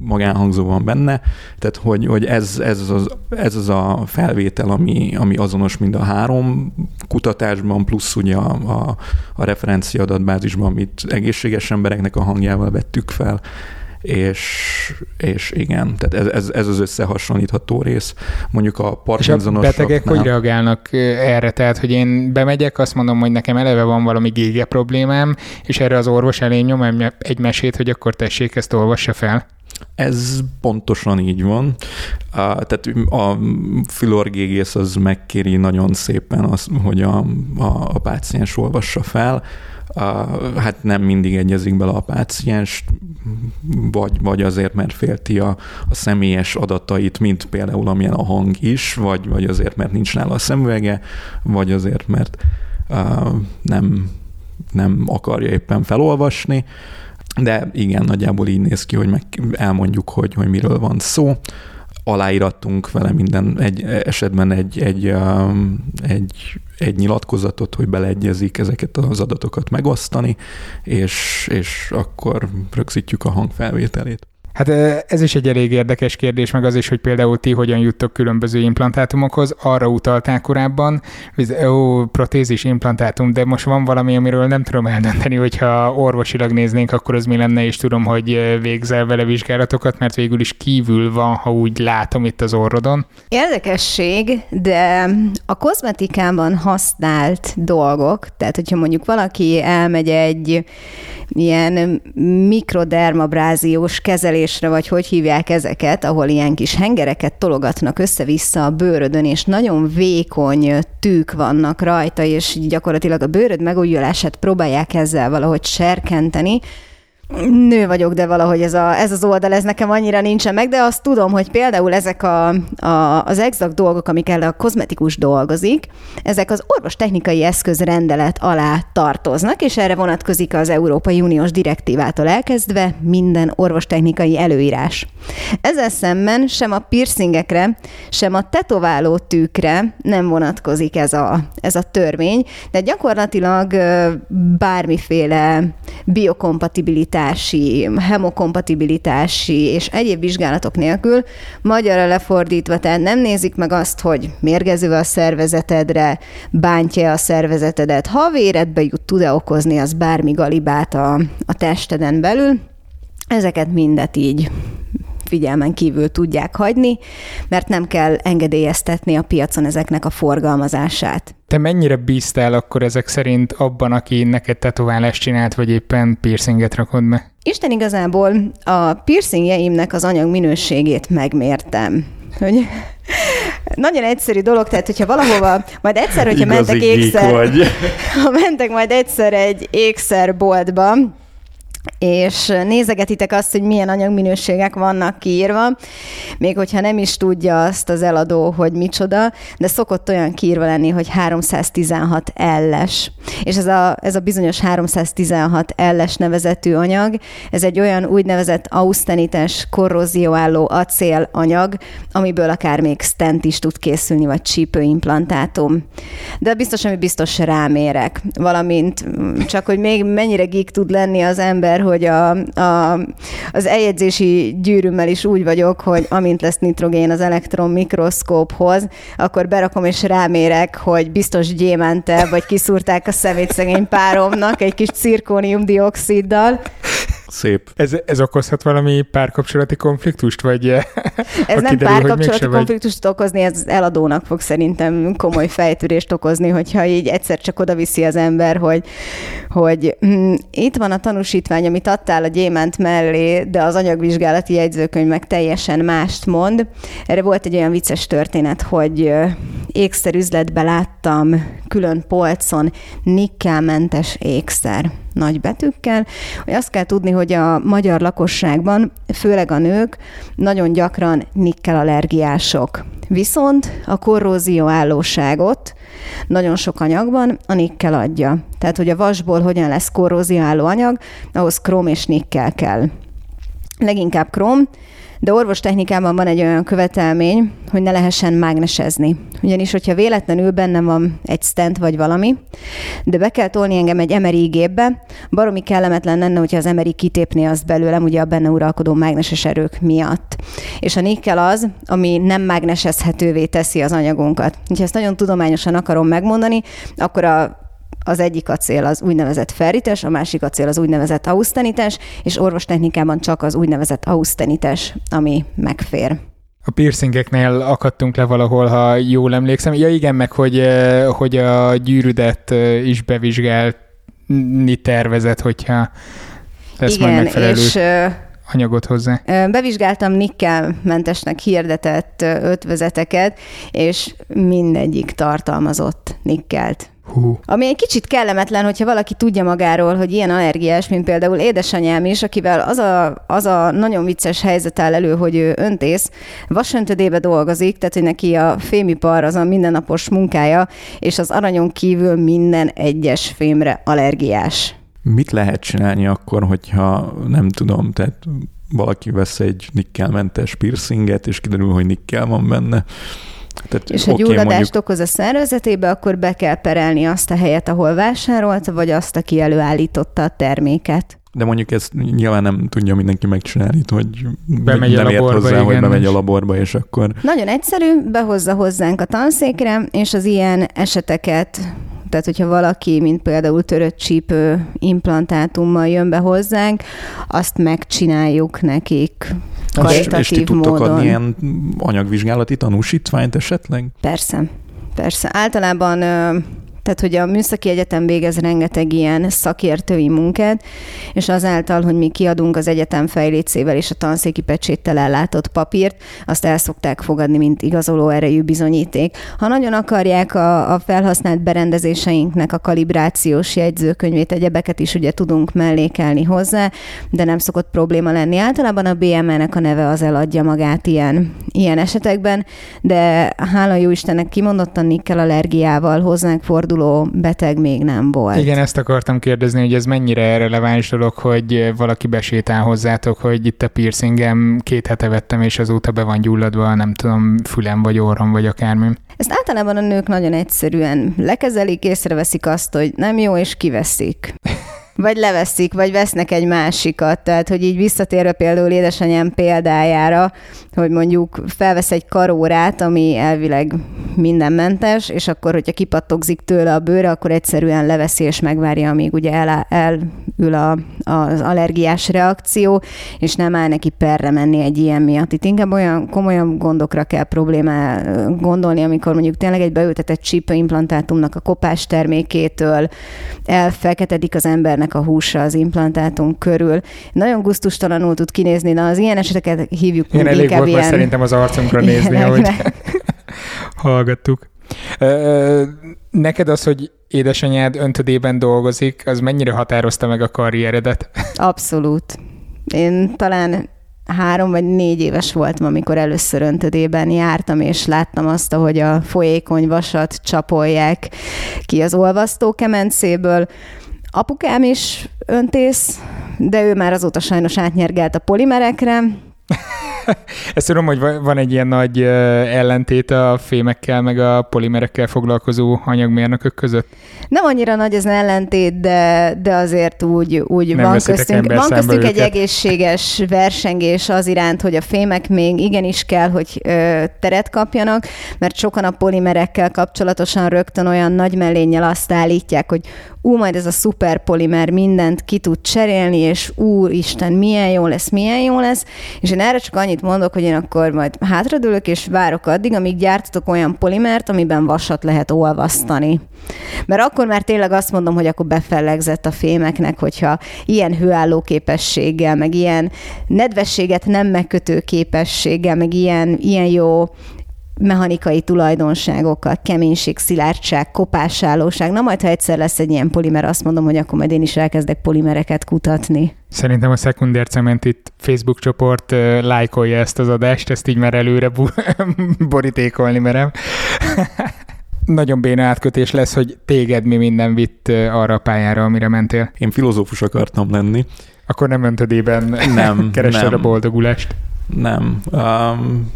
magánhangzó van benne, tehát hogy, hogy ez, ez, az, ez az a felvétel, ami, ami azonos mind a három kutatásban, plusz ugye a, a, a referencia adatbázisban, amit egészséges embereknek a hangjával vettük fel, és, és igen, tehát ez, ez, ez az összehasonlítható rész. Mondjuk a parkinsonosoknál... És a betegek hogy reagálnak erre? Tehát, hogy én bemegyek, azt mondom, hogy nekem eleve van valami gége problémám, és erre az orvos elé nyom egy mesét, hogy akkor tessék, ezt olvassa fel. Ez pontosan így van. Tehát a filorgégész az megkéri nagyon szépen, az, hogy a, a, a páciens olvassa fel. Hát nem mindig egyezik bele a páciens, vagy, vagy azért, mert félti a, a személyes adatait, mint például amilyen a hang is, vagy, vagy azért, mert nincs nála a szemüvege, vagy azért, mert nem, nem akarja éppen felolvasni. De igen, nagyjából így néz ki, hogy meg elmondjuk, hogy, hogy miről van szó. Aláírattunk vele minden egy esetben egy, egy, um, egy, egy nyilatkozatot, hogy beleegyezik ezeket az adatokat megosztani, és, és akkor rögzítjük a hangfelvételét. Hát ez is egy elég érdekes kérdés, meg az is, hogy például ti hogyan juttok különböző implantátumokhoz. Arra utaltál korábban, hogy ó, protézis, implantátum, de most van valami, amiről nem tudom eldönteni, hogyha orvosilag néznénk, akkor az mi lenne, és tudom, hogy végzel vele vizsgálatokat, mert végül is kívül van, ha úgy látom itt az orrodon. Érdekesség, de a kozmetikában használt dolgok, tehát hogyha mondjuk valaki elmegy egy ilyen mikrodermabráziós kezelésre, vagy hogy hívják ezeket, ahol ilyen kis hengereket tologatnak össze-vissza a bőrödön, és nagyon vékony tűk vannak rajta, és gyakorlatilag a bőröd megújulását próbálják ezzel valahogy serkenteni, nő vagyok, de valahogy ez, a, ez az oldal, ez nekem annyira nincsen meg, de azt tudom, hogy például ezek a, a, az exakt dolgok, amikkel a kozmetikus dolgozik, ezek az orvostechnikai eszköz rendelet alá tartoznak, és erre vonatkozik az Európai Uniós direktívától elkezdve minden orvostechnikai előírás. Ezzel szemben sem a piercingekre, sem a tetováló tűkre nem vonatkozik ez a, ez a törvény, de gyakorlatilag bármiféle biokompatibilitási, hemokompatibilitási és egyéb vizsgálatok nélkül, magyarra lefordítva, tehát nem nézik meg azt, hogy mérgező a szervezetedre, bántja a szervezetedet, ha véredbe jut, tud-e okozni az bármi galibát a, a testeden belül, ezeket mindet így figyelmen kívül tudják hagyni, mert nem kell engedélyeztetni a piacon ezeknek a forgalmazását. Te mennyire bíztál akkor ezek szerint abban, aki neked tetoválást csinált, vagy éppen piercinget rakod be? Isten igazából a piercingjeimnek az anyag minőségét megmértem. Hogy nagyon egyszerű dolog, tehát hogyha valahova, majd egyszer, hogyha Igazi mentek ékszer, vagy. ha mentek majd egyszer egy ékszerboltba, és nézegetitek azt, hogy milyen anyagminőségek vannak kiírva, még hogyha nem is tudja azt az eladó, hogy micsoda, de szokott olyan kiírva lenni, hogy 316 elles. És ez a, ez a bizonyos 316 elles nevezetű anyag, ez egy olyan úgynevezett ausztenites korrózióálló acélanyag, amiből akár még stent is tud készülni, vagy csípőimplantátum. De biztos, ami biztos rámérek, valamint csak, hogy még mennyire geek tud lenni az ember, hogy a, a, az eljegyzési gyűrűmmel is úgy vagyok, hogy amint lesz nitrogén az elektron mikroszkóphoz, akkor berakom és rámérek, hogy biztos gyémente, vagy kiszúrták a szemét szegény páromnak egy kis cirkónium-dioxiddal, Szép. Ez, ez okozhat valami párkapcsolati konfliktust, vagy eh, Ez nem párkapcsolati konfliktust vagy... okozni, ez eladónak fog szerintem komoly fejtörést okozni, hogyha így egyszer csak oda viszi az ember, hogy, hogy hm, itt van a tanúsítvány, amit adtál a gyémánt mellé, de az anyagvizsgálati jegyzőkönyv meg teljesen mást mond. Erre volt egy olyan vicces történet, hogy ékszerüzletbe láttam külön polcon nikkelmentes ékszer nagy betűkkel, hogy azt kell tudni, hogy a magyar lakosságban, főleg a nők, nagyon gyakran nikkel allergiások. Viszont a korrózió állóságot nagyon sok anyagban a nikkel adja. Tehát, hogy a vasból hogyan lesz korrózió anyag, ahhoz króm és nikkel kell. Leginkább króm, de orvostechnikában van egy olyan követelmény, hogy ne lehessen mágnesezni. Ugyanis, hogyha véletlenül benne van egy stent vagy valami, de be kell tolni engem egy MRI gépbe, baromi kellemetlen lenne, hogyha az MRI kitépné azt belőlem, ugye a benne uralkodó mágneses erők miatt. És a nikkel az, ami nem mágnesezhetővé teszi az anyagunkat. Ha ezt nagyon tudományosan akarom megmondani, akkor a az egyik acél az úgynevezett ferrites, a másik acél az úgynevezett ausztenites, és orvostechnikában csak az úgynevezett ausztenites, ami megfér. A piercingeknél akadtunk le valahol, ha jól emlékszem. Ja igen, meg hogy, eh, hogy a gyűrűdet eh, is bevizsgálni tervezett, hogyha lesz igen, majd megfelelő és, anyagot hozzá. Bevizsgáltam nikkelmentesnek hirdetett ötvezeteket, és mindegyik tartalmazott nikkelt. Hú. Ami egy kicsit kellemetlen, hogyha valaki tudja magáról, hogy ilyen allergiás, mint például édesanyám is, akivel az a, az a nagyon vicces helyzet áll elő, hogy ő öntész, vasöntödébe dolgozik, tehát hogy neki a fémipar az a mindennapos munkája, és az aranyon kívül minden egyes fémre allergiás. Mit lehet csinálni akkor, hogyha nem tudom, tehát valaki vesz egy nikkelmentes piercinget, és kiderül, hogy nikkel van benne, tehát, és ha okay, gyulladást mondjuk... okoz a szervezetébe, akkor be kell perelni azt a helyet, ahol vásárolta, vagy azt, aki előállította a terméket. De mondjuk ezt nyilván nem tudja mindenki megcsinálni, hogy bemegy nem a laborba, hozzá, igen, hogy bemegy a laborba, és akkor... Nagyon egyszerű, behozza hozzánk a tanszékre, és az ilyen eseteket tehát, hogyha valaki, mint például törött csípő implantátummal jön be hozzánk, azt megcsináljuk nekik és, és ti tudtok módon. adni ilyen anyagvizsgálati tanúsítványt esetleg? Persze, persze. Általában Tehát, hogy a műszaki egyetem végez rengeteg ilyen szakértői munkát, és azáltal, hogy mi kiadunk az egyetem fejlécével és a tanszéki pecséttel ellátott papírt, azt el szokták fogadni, mint igazoló erejű bizonyíték. Ha nagyon akarják a, a felhasznált berendezéseinknek a kalibrációs jegyzőkönyvét, egyebeket is ugye tudunk mellékelni hozzá, de nem szokott probléma lenni. Általában a BME-nek a neve az eladja magát ilyen, ilyen esetekben, de hála jó Istennek kimondottan nikkel allergiával hozzánk forduló beteg még nem volt. Igen, ezt akartam kérdezni, hogy ez mennyire releváns dolog, hogy valaki besétál hozzátok, hogy itt a piercingem két hete vettem, és azóta be van gyulladva, nem tudom, fülem vagy orrom, vagy akármi. Ezt általában a nők nagyon egyszerűen lekezelik, észreveszik azt, hogy nem jó, és kiveszik. Vagy leveszik, vagy vesznek egy másikat. Tehát, hogy így visszatérve például édesanyám példájára, hogy mondjuk felvesz egy karórát, ami elvileg mindenmentes, és akkor, hogyha kipattogzik tőle a bőre, akkor egyszerűen leveszi és megvárja, amíg ugye el, elül a, az allergiás reakció, és nem áll neki perre menni egy ilyen miatt. Itt inkább olyan komolyan gondokra kell problémá gondolni, amikor mondjuk tényleg egy beültetett csípőimplantátumnak a kopás termékétől elfeketedik az embernek a húsa az implantátum körül. Nagyon guztustalanul tud kinézni, de az ilyen eseteket hívjuk Én elég volt ilyen... szerintem az arcunkra nézni, hogy hallgattuk. Neked az, hogy édesanyád öntödében dolgozik, az mennyire határozta meg a karrieredet? Abszolút. Én talán három vagy négy éves voltam, amikor először öntödében jártam, és láttam azt, hogy a folyékony vasat csapolják ki az olvasztó kemencéből. Apukám is öntész, de ő már azóta sajnos átnyergelt a polimerekre, Ezt tudom, hogy van egy ilyen nagy ellentét a fémekkel, meg a polimerekkel foglalkozó anyagmérnökök között. Nem annyira nagy az ellentét, de, de azért úgy, úgy Nem van köztünk, van köztünk egy egészséges versengés az iránt, hogy a fémek még igenis kell, hogy ö, teret kapjanak, mert sokan a polimerekkel kapcsolatosan rögtön olyan nagy mellénnyel azt állítják, hogy ú, majd ez a szuper polimer mindent ki tud cserélni, és úristen, milyen jó lesz, milyen jó lesz, és én erre csak annyit mondok, hogy én akkor majd hátradőlök, és várok addig, amíg gyártatok olyan polimert, amiben vasat lehet olvasztani. Mert akkor már tényleg azt mondom, hogy akkor befellegzett a fémeknek, hogyha ilyen hőálló képességgel, meg ilyen nedvességet nem megkötő képességgel, meg ilyen, ilyen jó mechanikai tulajdonságokkal, keménység, szilárdság, kopásállóság. Na majd, ha egyszer lesz egy ilyen polimer, azt mondom, hogy akkor majd én is elkezdek polimereket kutatni. Szerintem a Szekunder Cement itt Facebook csoport uh, lájkolja ezt az adást, ezt így már előre bu- borítékolni merem. Nagyon béna átkötés lesz, hogy téged mi minden vitt arra a pályára, amire mentél. Én filozófus akartam lenni. Akkor nem öntödében nem, keresed nem. a boldogulást? Nem. Um,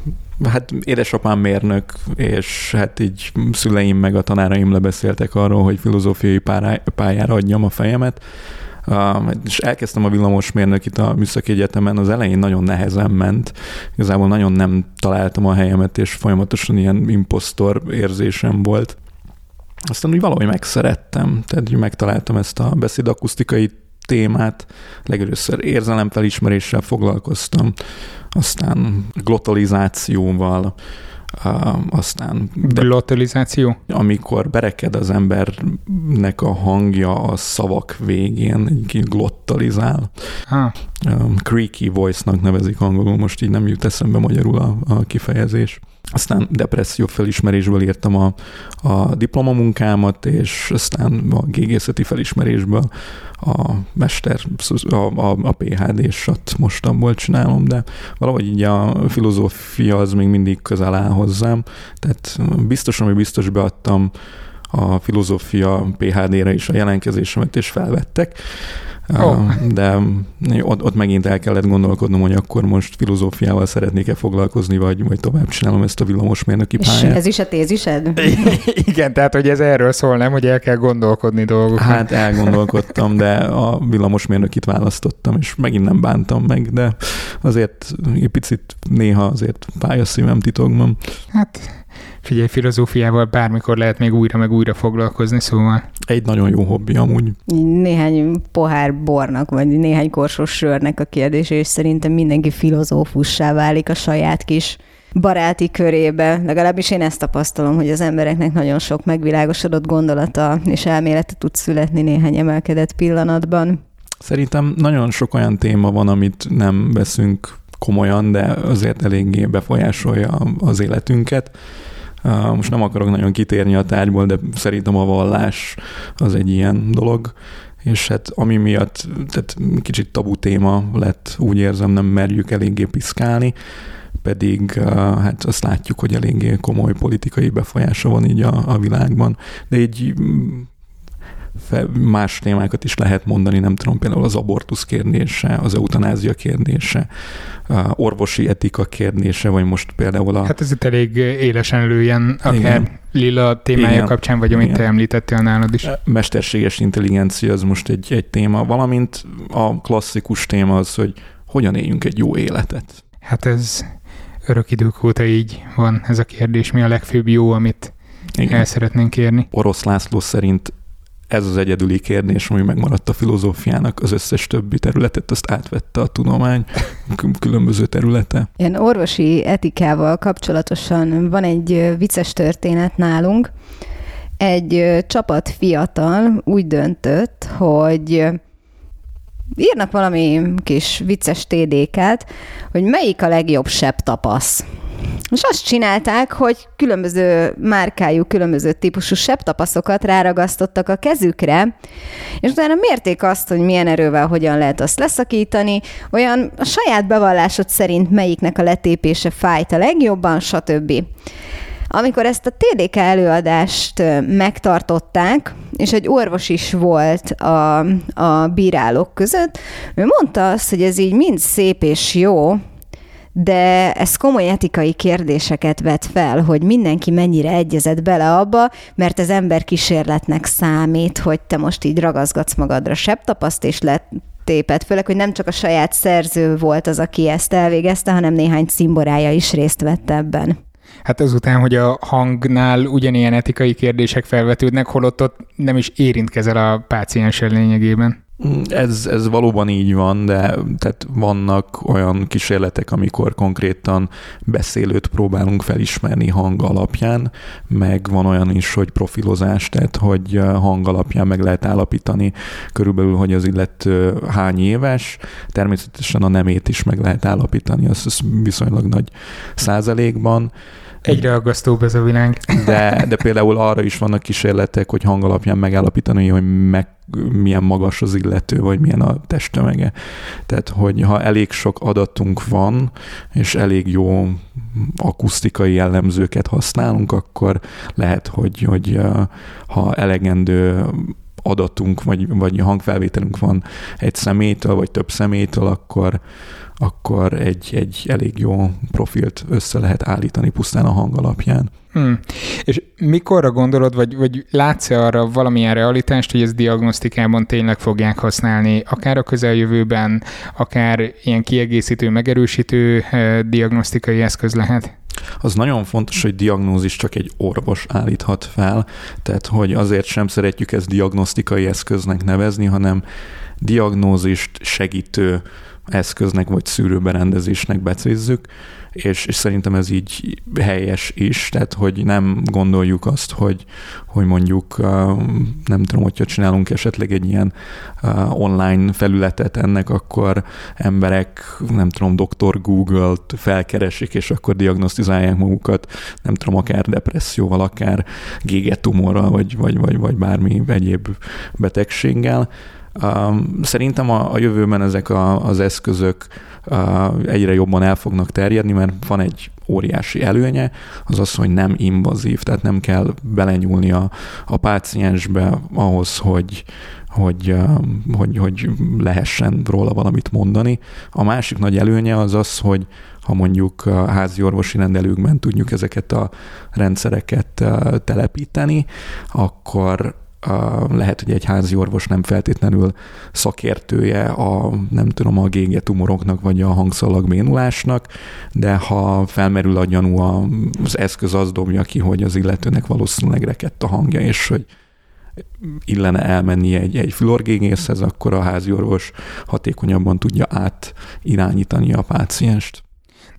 Hát édesapám mérnök, és hát így szüleim meg a tanáraim lebeszéltek arról, hogy filozófiai pályára adjam a fejemet. Uh, és elkezdtem a villamosmérnök itt a Műszaki Egyetemen, az elején nagyon nehezen ment, igazából nagyon nem találtam a helyemet, és folyamatosan ilyen impostor érzésem volt. Aztán úgy valahogy megszerettem, tehát úgy megtaláltam ezt a beszédakusztikai témát, legelőször érzelemfelismeréssel foglalkoztam, aztán glotalizációval, aztán... Glotalizáció? Amikor bereked az embernek a hangja a szavak végén, glottalizál. Ha. creaky voice-nak nevezik angolul, most így nem jut eszembe magyarul a, a kifejezés. Aztán depresszió felismerésből írtam a, a diplomamunkámat, és aztán a gégészeti felismerésből a mester, a, a, a PHD-sat mostamból csinálom, de valahogy így a filozófia az még mindig közel áll hozzám, tehát biztos, ami biztos beadtam a filozófia PHD-re is a jelentkezésemet, és felvettek. Oh. De ott, ott megint el kellett gondolkodnom, hogy akkor most filozófiával szeretnék-e foglalkozni, vagy, vagy tovább csinálom ezt a villamosmérnöki pályát. És ez is a tézised? Igen, tehát hogy ez erről szól, nem, hogy el kell gondolkodni dolgokon. Hát elgondolkodtam, de a villamosmérnökit választottam, és megint nem bántam meg, de azért egy picit néha azért pályaszívem titokban. Hát Figyelj, filozófiával bármikor lehet még újra meg újra foglalkozni, szóval... Egy nagyon jó hobbi amúgy. Néhány pohár bornak, vagy néhány korsos sörnek a kérdés, és szerintem mindenki filozófussá válik a saját kis baráti körébe. Legalábbis én ezt tapasztalom, hogy az embereknek nagyon sok megvilágosodott gondolata és elmélete tud születni néhány emelkedett pillanatban. Szerintem nagyon sok olyan téma van, amit nem veszünk komolyan, de azért eléggé befolyásolja az életünket. Most nem akarok nagyon kitérni a tárgyból, de szerintem a vallás az egy ilyen dolog, és hát ami miatt tehát kicsit tabu téma lett, úgy érzem, nem merjük eléggé piszkálni, pedig hát azt látjuk, hogy eléggé komoly politikai befolyása van így a, a világban, de így más témákat is lehet mondani, nem tudom, például az abortusz kérdése, az eutanázia kérdése, orvosi etika kérdése, vagy most például a... Hát ez itt elég élesen lőjen, akár Igen. Lila témája Igen. kapcsán, vagy amit Igen. te említettél nálad is. Mesterséges intelligencia az most egy, egy téma, valamint a klasszikus téma az, hogy hogyan éljünk egy jó életet. Hát ez örök idők óta így van ez a kérdés, mi a legfőbb jó, amit Igen. el szeretnénk kérni. Orosz László szerint ez az egyedüli kérdés, ami megmaradt a filozófiának, az összes többi területet, azt átvette a tudomány különböző területe. Ilyen orvosi etikával kapcsolatosan van egy vicces történet nálunk. Egy csapat fiatal úgy döntött, hogy írnak valami kis vicces TDK-t, hogy melyik a legjobb sebb tapasz. És azt csinálták, hogy különböző márkájú, különböző típusú sebtapaszokat ráragasztottak a kezükre, és utána mérték azt, hogy milyen erővel hogyan lehet azt leszakítani, olyan a saját bevallásod szerint melyiknek a letépése fájt a legjobban, stb. Amikor ezt a TDK előadást megtartották, és egy orvos is volt a, a bírálók között, ő mondta azt, hogy ez így mind szép és jó, de ez komoly etikai kérdéseket vet fel, hogy mindenki mennyire egyezett bele abba, mert ez ember kísérletnek számít, hogy te most így ragaszgatsz magadra sebtapaszt, és lett tépet, főleg, hogy nem csak a saját szerző volt az, aki ezt elvégezte, hanem néhány cimborája is részt vett ebben. Hát azután, hogy a hangnál ugyanilyen etikai kérdések felvetődnek, holott ott nem is érintkezel a pácienssel lényegében. Ez, ez valóban így van, de tehát vannak olyan kísérletek, amikor konkrétan beszélőt próbálunk felismerni hang alapján, meg van olyan is, hogy profilozás, tehát hogy hang alapján meg lehet állapítani körülbelül, hogy az illető hány éves, természetesen a nemét is meg lehet állapítani, az, viszonylag nagy százalékban. Egyre aggasztóbb ez a világ. De, de például arra is vannak kísérletek, hogy hang alapján megállapítani, hogy meg, milyen magas az illető, vagy milyen a testtömege. Tehát, hogy ha elég sok adatunk van, és elég jó akusztikai jellemzőket használunk, akkor lehet, hogy, hogy ha elegendő adatunk, vagy, vagy hangfelvételünk van egy szemétől, vagy több szemétől, akkor, akkor egy, egy elég jó profilt össze lehet állítani pusztán a hang alapján. Hmm. És mikorra gondolod, vagy, vagy látsz-e arra valamilyen realitást, hogy ez diagnosztikában tényleg fogják használni, akár a közeljövőben, akár ilyen kiegészítő, megerősítő eh, diagnosztikai eszköz lehet? Az nagyon fontos, hogy diagnózis csak egy orvos állíthat fel, tehát hogy azért sem szeretjük ezt diagnosztikai eszköznek nevezni, hanem diagnózist segítő eszköznek vagy szűrőberendezésnek becézzük, és, és szerintem ez így helyes is, tehát hogy nem gondoljuk azt, hogy, hogy mondjuk nem tudom, hogyha csinálunk esetleg egy ilyen online felületet ennek, akkor emberek, nem tudom, doktor Google-t felkeresik, és akkor diagnosztizálják magukat, nem tudom, akár depresszióval, akár gégetumorral, vagy, vagy, vagy, vagy bármi egyéb betegséggel, Szerintem a, a jövőben ezek a, az eszközök egyre jobban el fognak terjedni, mert van egy óriási előnye, az az, hogy nem invazív, tehát nem kell belenyúlni a, a páciensbe ahhoz, hogy, hogy, hogy, hogy lehessen róla valamit mondani. A másik nagy előnye az az, hogy ha mondjuk házi orvosi rendelőkben tudjuk ezeket a rendszereket telepíteni, akkor lehet, hogy egy házi orvos nem feltétlenül szakértője a, nem tudom, a gége tumoroknak, vagy a hangszalag bénulásnak, de ha felmerül a gyanú, az eszköz az dobja ki, hogy az illetőnek valószínűleg rekedt a hangja, és hogy illene elmenni egy, egy fülorgégészhez, akkor a házi orvos hatékonyabban tudja átirányítani a pácienst.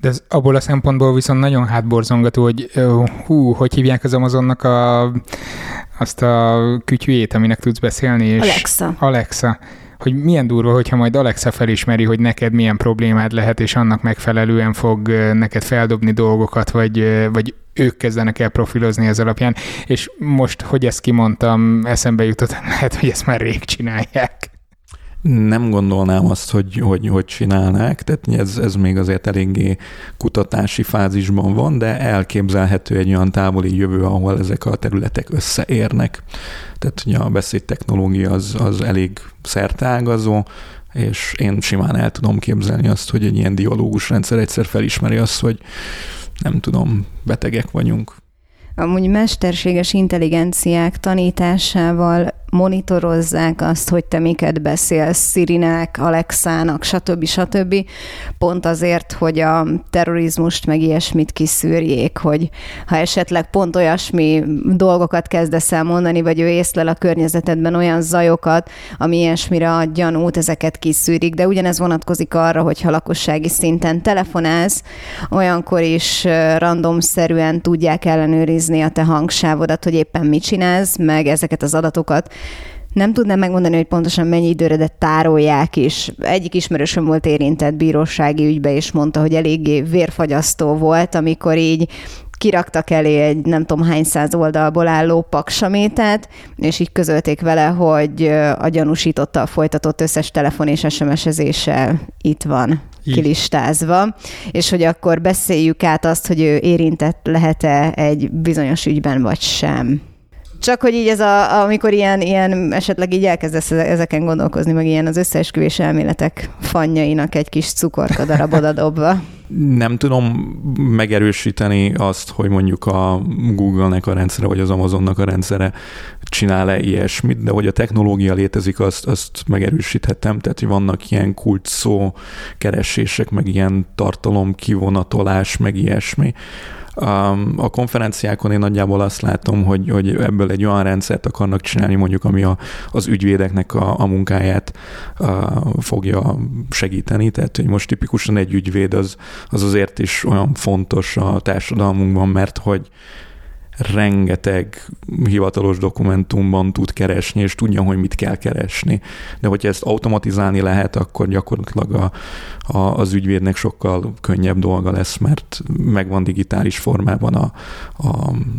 De ez abból a szempontból viszont nagyon hátborzongató, hogy hú, hogy hívják az Amazonnak a, azt a kütyűjét, aminek tudsz beszélni? És Alexa. Alexa hogy milyen durva, hogyha majd Alexa felismeri, hogy neked milyen problémád lehet, és annak megfelelően fog neked feldobni dolgokat, vagy, vagy ők kezdenek el profilozni ez alapján, és most, hogy ezt kimondtam, eszembe jutott, lehet, hogy ezt már rég csinálják. Nem gondolnám azt, hogy, hogy, hogy csinálnák, tehát ez, ez még azért eléggé kutatási fázisban van, de elképzelhető egy olyan távoli jövő, ahol ezek a területek összeérnek. Tehát ugye a beszédtechnológia az, az elég szertágazó, és én simán el tudom képzelni azt, hogy egy ilyen dialógus rendszer egyszer felismeri azt, hogy nem tudom, betegek vagyunk. Amúgy mesterséges intelligenciák tanításával monitorozzák azt, hogy te miket beszélsz Szirinek, Alexának, stb. stb. Pont azért, hogy a terrorizmust meg ilyesmit kiszűrjék, hogy ha esetleg pont olyasmi dolgokat kezdesz el mondani, vagy ő észlel a környezetedben olyan zajokat, ami ilyesmire ad gyanút, ezeket kiszűrik, de ugyanez vonatkozik arra, hogyha lakossági szinten telefonálsz, olyankor is randomszerűen tudják ellenőrizni a te hangsávodat, hogy éppen mit csinálsz, meg ezeket az adatokat nem tudnám megmondani, hogy pontosan mennyi időre, de tárolják is. Egyik ismerősöm volt érintett bírósági ügybe, és mondta, hogy eléggé vérfagyasztó volt, amikor így kiraktak elé egy nem tudom hány száz oldalból álló paksamétát, és így közölték vele, hogy a gyanúsítottal folytatott összes telefon és SMS-ezése itt van így. kilistázva, és hogy akkor beszéljük át azt, hogy ő érintett lehet-e egy bizonyos ügyben, vagy sem. Csak hogy így ez a, amikor ilyen, ilyen esetleg így elkezdesz ezeken gondolkozni, meg ilyen az összeesküvés elméletek fanjainak egy kis cukorka darabod dobva. Nem tudom megerősíteni azt, hogy mondjuk a Google-nek a rendszere, vagy az Amazonnak a rendszere csinál-e ilyesmit, de hogy a technológia létezik, azt, azt megerősíthetem, tehát hogy vannak ilyen kult szó keresések, meg ilyen tartalom kivonatolás, meg ilyesmi a konferenciákon én nagyjából azt látom, hogy, hogy ebből egy olyan rendszert akarnak csinálni, mondjuk, ami a, az ügyvédeknek a, a munkáját a, fogja segíteni. Tehát, hogy most tipikusan egy ügyvéd az, az azért is olyan fontos a társadalmunkban, mert hogy rengeteg hivatalos dokumentumban tud keresni, és tudja, hogy mit kell keresni. De hogyha ezt automatizálni lehet, akkor gyakorlatilag a, a, az ügyvédnek sokkal könnyebb dolga lesz, mert megvan digitális formában a, a,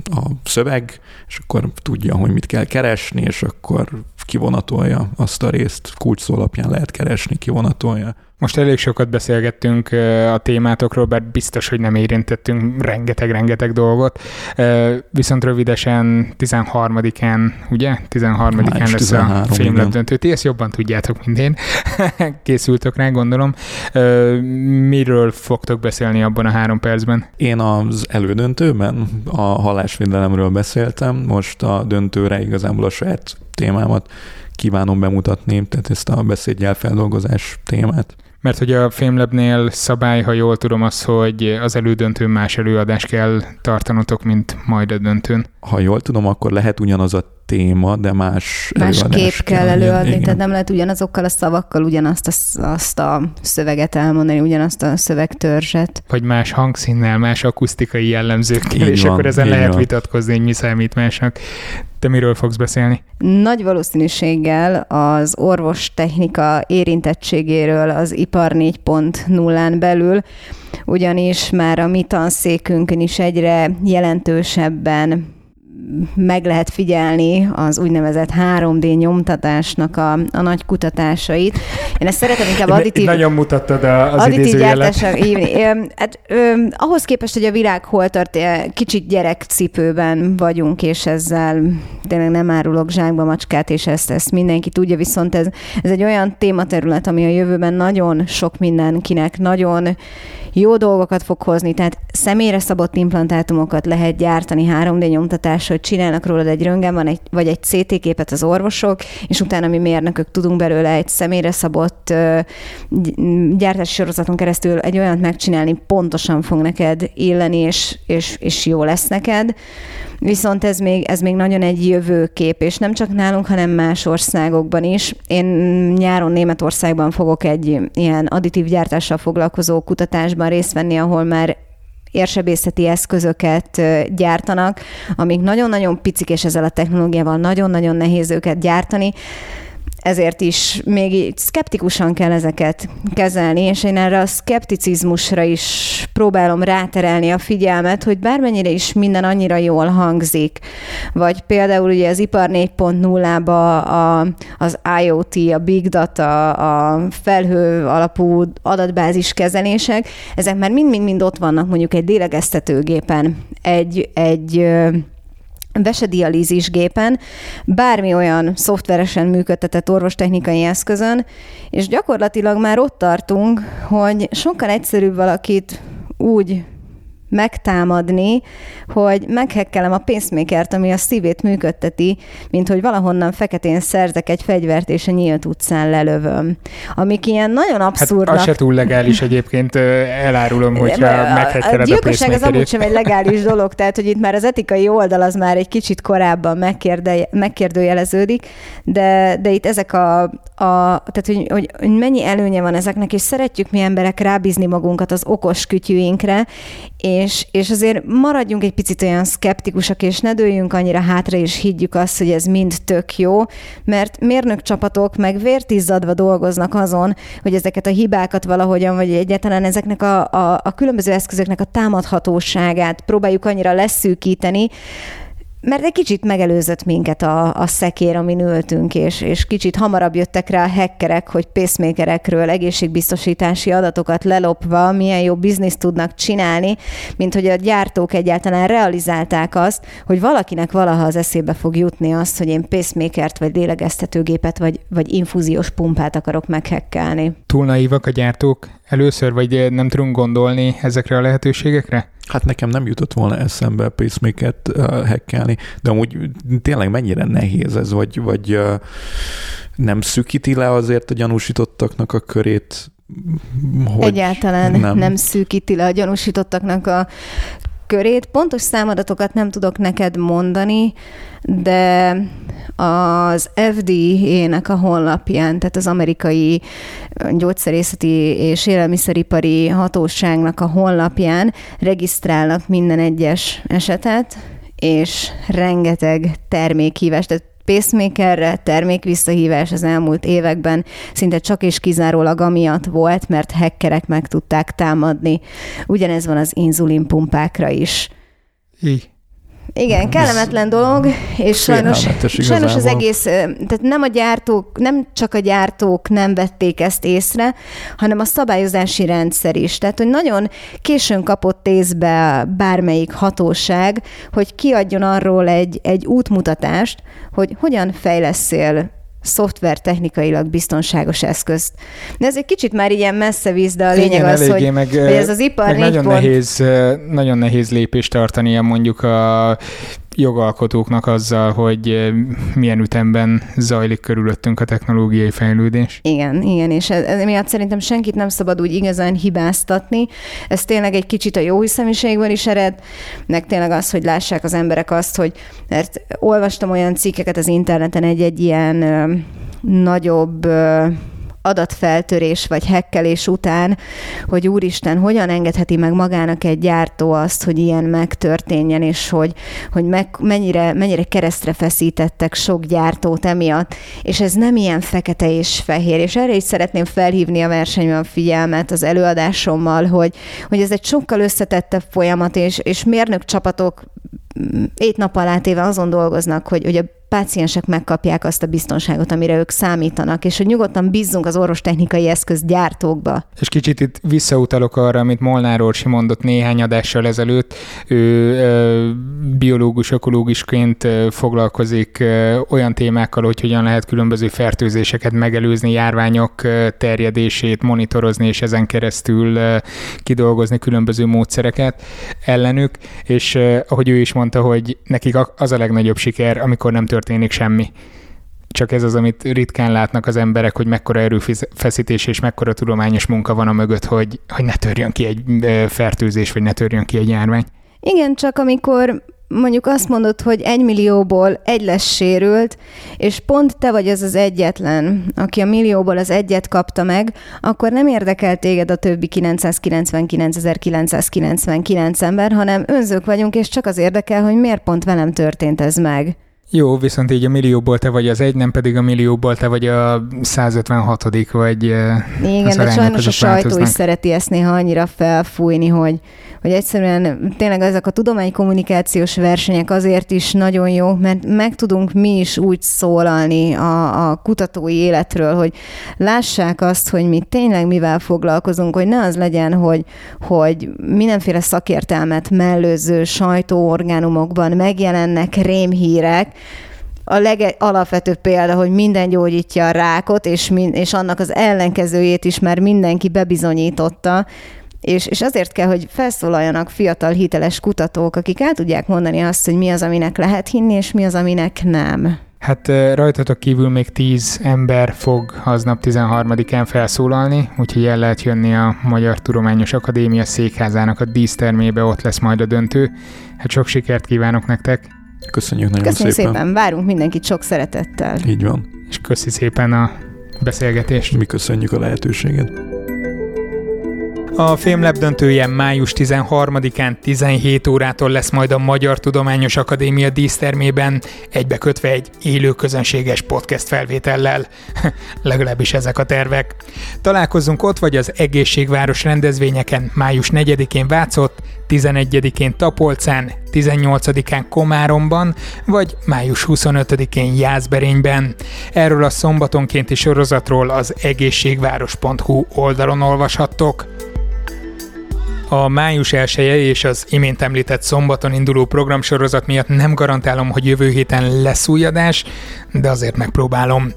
a szöveg, és akkor tudja, hogy mit kell keresni, és akkor kivonatolja azt a részt, kulcs alapján lehet keresni, kivonatolja. Most elég sokat beszélgettünk a témátokról, bár biztos, hogy nem érintettünk rengeteg-rengeteg dolgot. Viszont rövidesen 13-án, ugye? 13-án lesz a fémlap döntő. Ti ezt jobban tudjátok, mint én. Készültök rá, gondolom. Miről fogtok beszélni abban a három percben? Én az elődöntőben a halásvédelemről beszéltem, most a döntőre igazából a saját témámat kívánom bemutatni, tehát ezt a beszédjelfeldolgozás témát. Mert hogy a Fémlebnél szabály, ha jól tudom, az, hogy az elődöntőn más előadást kell tartanotok, mint majd a döntőn. Ha jól tudom, akkor lehet ugyanaz a téma, de más Más kép kell, előadni, igen. tehát nem lehet ugyanazokkal a szavakkal ugyanazt a, azt a szöveget elmondani, ugyanazt a szövegtörzset. Vagy más hangszínnel, más akusztikai jellemzőkkel, és van, akkor ezen lehet van. vitatkozni, hogy mi számít másnak. Te miről fogsz beszélni? Nagy valószínűséggel az orvostechnika érintettségéről az ipar 4.0-án belül, ugyanis már a mi tanszékünkön is egyre jelentősebben meg lehet figyelni az úgynevezett 3D nyomtatásnak a, a nagy kutatásait. Én ezt szeretem inkább additív... Nagyon mutattad az additív gyártásra hát, ö, ahhoz képest, hogy a világ hol tart, kicsit gyerekcipőben vagyunk, és ezzel tényleg nem árulok zsákba macskát, és ezt, ezt mindenki tudja, viszont ez, ez egy olyan tématerület, ami a jövőben nagyon sok mindenkinek nagyon jó dolgokat fog hozni, tehát személyre szabott implantátumokat lehet gyártani 3D nyomtatással, hogy csinálnak rólad egy röngen, van egy, vagy egy CT képet az orvosok, és utána mi mérnökök tudunk belőle egy személyre szabott gyártási sorozaton keresztül egy olyat megcsinálni, pontosan fog neked illeni, és, és, és jó lesz neked. Viszont ez még, ez még nagyon egy jövőkép, és nem csak nálunk, hanem más országokban is. Én nyáron Németországban fogok egy ilyen additív gyártással foglalkozó kutatásban részt venni, ahol már érsebészeti eszközöket gyártanak, amik nagyon-nagyon picik, és ezzel a technológiával nagyon-nagyon nehéz őket gyártani ezért is még így szkeptikusan kell ezeket kezelni, és én erre a szkepticizmusra is próbálom ráterelni a figyelmet, hogy bármennyire is minden annyira jól hangzik, vagy például ugye az ipar 4.0-ba a, az IoT, a big data, a felhő alapú adatbázis kezelések, ezek már mind-mind-mind ott vannak mondjuk egy lélegeztetőgépen, egy, egy vesedialízis gépen, bármi olyan szoftveresen működtetett orvostechnikai eszközön, és gyakorlatilag már ott tartunk, hogy sokkal egyszerűbb valakit úgy megtámadni, hogy meghekkelem a pacemakert, ami a szívét működteti, mint hogy valahonnan feketén szerzek egy fegyvert, és a nyílt utcán lelövöm. Amik ilyen nagyon abszurdnak. Hát az se túl legális egyébként, elárulom, hogyha meghekkeled a, a gyilkosság az amúgy sem egy legális dolog, tehát hogy itt már az etikai oldal az már egy kicsit korábban megkérde, megkérdőjeleződik, de, de itt ezek a, a tehát hogy, hogy, hogy mennyi előnye van ezeknek, és szeretjük mi emberek rábízni magunkat az okos kütyűinkre, és, és azért maradjunk egy picit olyan szkeptikusak, és ne dőljünk annyira hátra, és higgyük azt, hogy ez mind tök jó, mert mérnök csapatok meg vértizzadva dolgoznak azon, hogy ezeket a hibákat valahogyan, vagy egyáltalán ezeknek a, a, a különböző eszközöknek a támadhatóságát próbáljuk annyira leszűkíteni, mert egy kicsit megelőzött minket a, a szekér, amin ültünk, és, és kicsit hamarabb jöttek rá a hackerek, hogy pacemakerekről egészségbiztosítási adatokat lelopva milyen jó bizniszt tudnak csinálni, mint hogy a gyártók egyáltalán realizálták azt, hogy valakinek valaha az eszébe fog jutni azt, hogy én pacemakert, vagy lélegeztetőgépet, vagy, vagy infúziós pumpát akarok meghekkelni. Túl naívak a gyártók először, vagy nem tudunk gondolni ezekre a lehetőségekre? Hát nekem nem jutott volna eszembe pacemaker-t uh, hackelni, de amúgy tényleg mennyire nehéz ez, vagy, vagy uh, nem szűkíti le azért a gyanúsítottaknak a körét, hogy Egyáltalán nem. nem szűkíti le a gyanúsítottaknak a körét. Pontos számadatokat nem tudok neked mondani, de az FDA-nek a honlapján, tehát az amerikai gyógyszerészeti és élelmiszeripari hatóságnak a honlapján regisztrálnak minden egyes esetet, és rengeteg termékhívás, tehát pacemakerre termékvisszahívás az elmúlt években szinte csak és kizárólag amiatt volt, mert hackerek meg tudták támadni. Ugyanez van az inzulinpumpákra is. Így. Igen, kellemetlen dolog, és sajnos, sajnos az egész, tehát nem a gyártók, nem csak a gyártók nem vették ezt észre, hanem a szabályozási rendszer is. Tehát, hogy nagyon későn kapott észbe bármelyik hatóság, hogy kiadjon arról egy, egy útmutatást, hogy hogyan fejleszél szoftver technikailag biztonságos eszközt. De ez egy kicsit már ilyen messze víz, de a lényeg Igen, az, hogy, meg, hogy ez az ipar meg nagyon, pont... nehéz, nagyon nehéz lépést tartania mondjuk a jogalkotóknak azzal, hogy milyen ütemben zajlik körülöttünk a technológiai fejlődés. Igen, igen, és ez, ez miatt szerintem senkit nem szabad úgy igazán hibáztatni. Ez tényleg egy kicsit a jó hiszemiségből is ered, meg tényleg az, hogy lássák az emberek azt, hogy mert olvastam olyan cikkeket az interneten egy-egy ilyen ö, nagyobb ö, adatfeltörés vagy hekkelés után, hogy úristen, hogyan engedheti meg magának egy gyártó azt, hogy ilyen megtörténjen, és hogy, hogy meg, mennyire, mennyire keresztre feszítettek sok gyártót emiatt, és ez nem ilyen fekete és fehér, és erre is szeretném felhívni a versenyben figyelmet az előadásommal, hogy, hogy ez egy sokkal összetettebb folyamat, és, és mérnök csapatok ét nap alá téve azon dolgoznak, hogy, hogy a páciensek megkapják azt a biztonságot, amire ők számítanak, és hogy nyugodtan bízzunk az orvostechnikai eszközgyártókba. És kicsit itt visszautalok arra, amit Molnár Orsi mondott néhány adással ezelőtt. Ő biológus, ökológusként foglalkozik olyan témákkal, hogy hogyan lehet különböző fertőzéseket megelőzni, járványok terjedését monitorozni, és ezen keresztül kidolgozni különböző módszereket ellenük, és ahogy ő is mondta, hogy nekik az a legnagyobb siker, amikor nem történik semmi csak ez az, amit ritkán látnak az emberek, hogy mekkora erőfeszítés és mekkora tudományos munka van a mögött, hogy, hogy ne törjön ki egy fertőzés, vagy ne törjön ki egy járvány. Igen, csak amikor mondjuk azt mondod, hogy egy millióból egy lesz sérült, és pont te vagy az az egyetlen, aki a millióból az egyet kapta meg, akkor nem érdekel téged a többi 999.999 ember, hanem önzők vagyunk, és csak az érdekel, hogy miért pont velem történt ez meg. Jó, viszont így a millióból te vagy az egy, nem pedig a millióból te vagy a 156 vagy Igen, de sajnos a sajtó is szereti ezt néha annyira felfújni, hogy, hogy egyszerűen tényleg ezek a tudománykommunikációs versenyek azért is nagyon jó, mert meg tudunk mi is úgy szólalni a, a kutatói életről, hogy lássák azt, hogy mi tényleg mivel foglalkozunk, hogy ne az legyen, hogy, hogy mindenféle szakértelmet mellőző sajtóorgánumokban megjelennek rémhírek, a legalapvetőbb példa, hogy minden gyógyítja a rákot, és, min, és annak az ellenkezőjét is már mindenki bebizonyította, és, és azért kell, hogy felszólaljanak fiatal, hiteles kutatók, akik el tudják mondani azt, hogy mi az, aminek lehet hinni, és mi az, aminek nem. Hát rajtatok kívül még tíz ember fog aznap 13-án felszólalni, úgyhogy el lehet jönni a Magyar Tudományos Akadémia székházának a dísztermébe, ott lesz majd a döntő. Hát sok sikert kívánok nektek! Köszönjük nagyon Köszönjük szépen. szépen, várunk mindenkit sok szeretettel. Így van. És köszi szépen a beszélgetést. Mi köszönjük a lehetőséget. A Fémlab döntője május 13-án 17 órától lesz majd a Magyar Tudományos Akadémia dísztermében, egybekötve egy élő közönséges podcast felvétellel. Legalábbis ezek a tervek. Találkozzunk ott vagy az Egészségváros rendezvényeken május 4-én Vácott, 11-én Tapolcán, 18-án Komáromban, vagy május 25-én Jászberényben. Erről a szombatonkénti sorozatról az egészségváros.hu oldalon olvashattok. A május 1 és az imént említett szombaton induló programsorozat miatt nem garantálom, hogy jövő héten lesz új adás, de azért megpróbálom.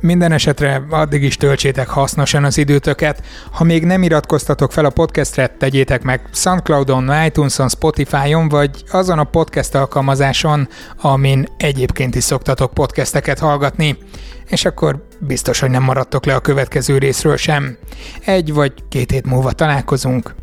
Minden esetre addig is töltsétek hasznosan az időtöket. Ha még nem iratkoztatok fel a podcastre, tegyétek meg Soundcloudon, iTunes-on, Spotify-on, vagy azon a podcast alkalmazáson, amin egyébként is szoktatok podcasteket hallgatni és akkor biztos, hogy nem maradtok le a következő részről sem. Egy vagy két hét múlva találkozunk.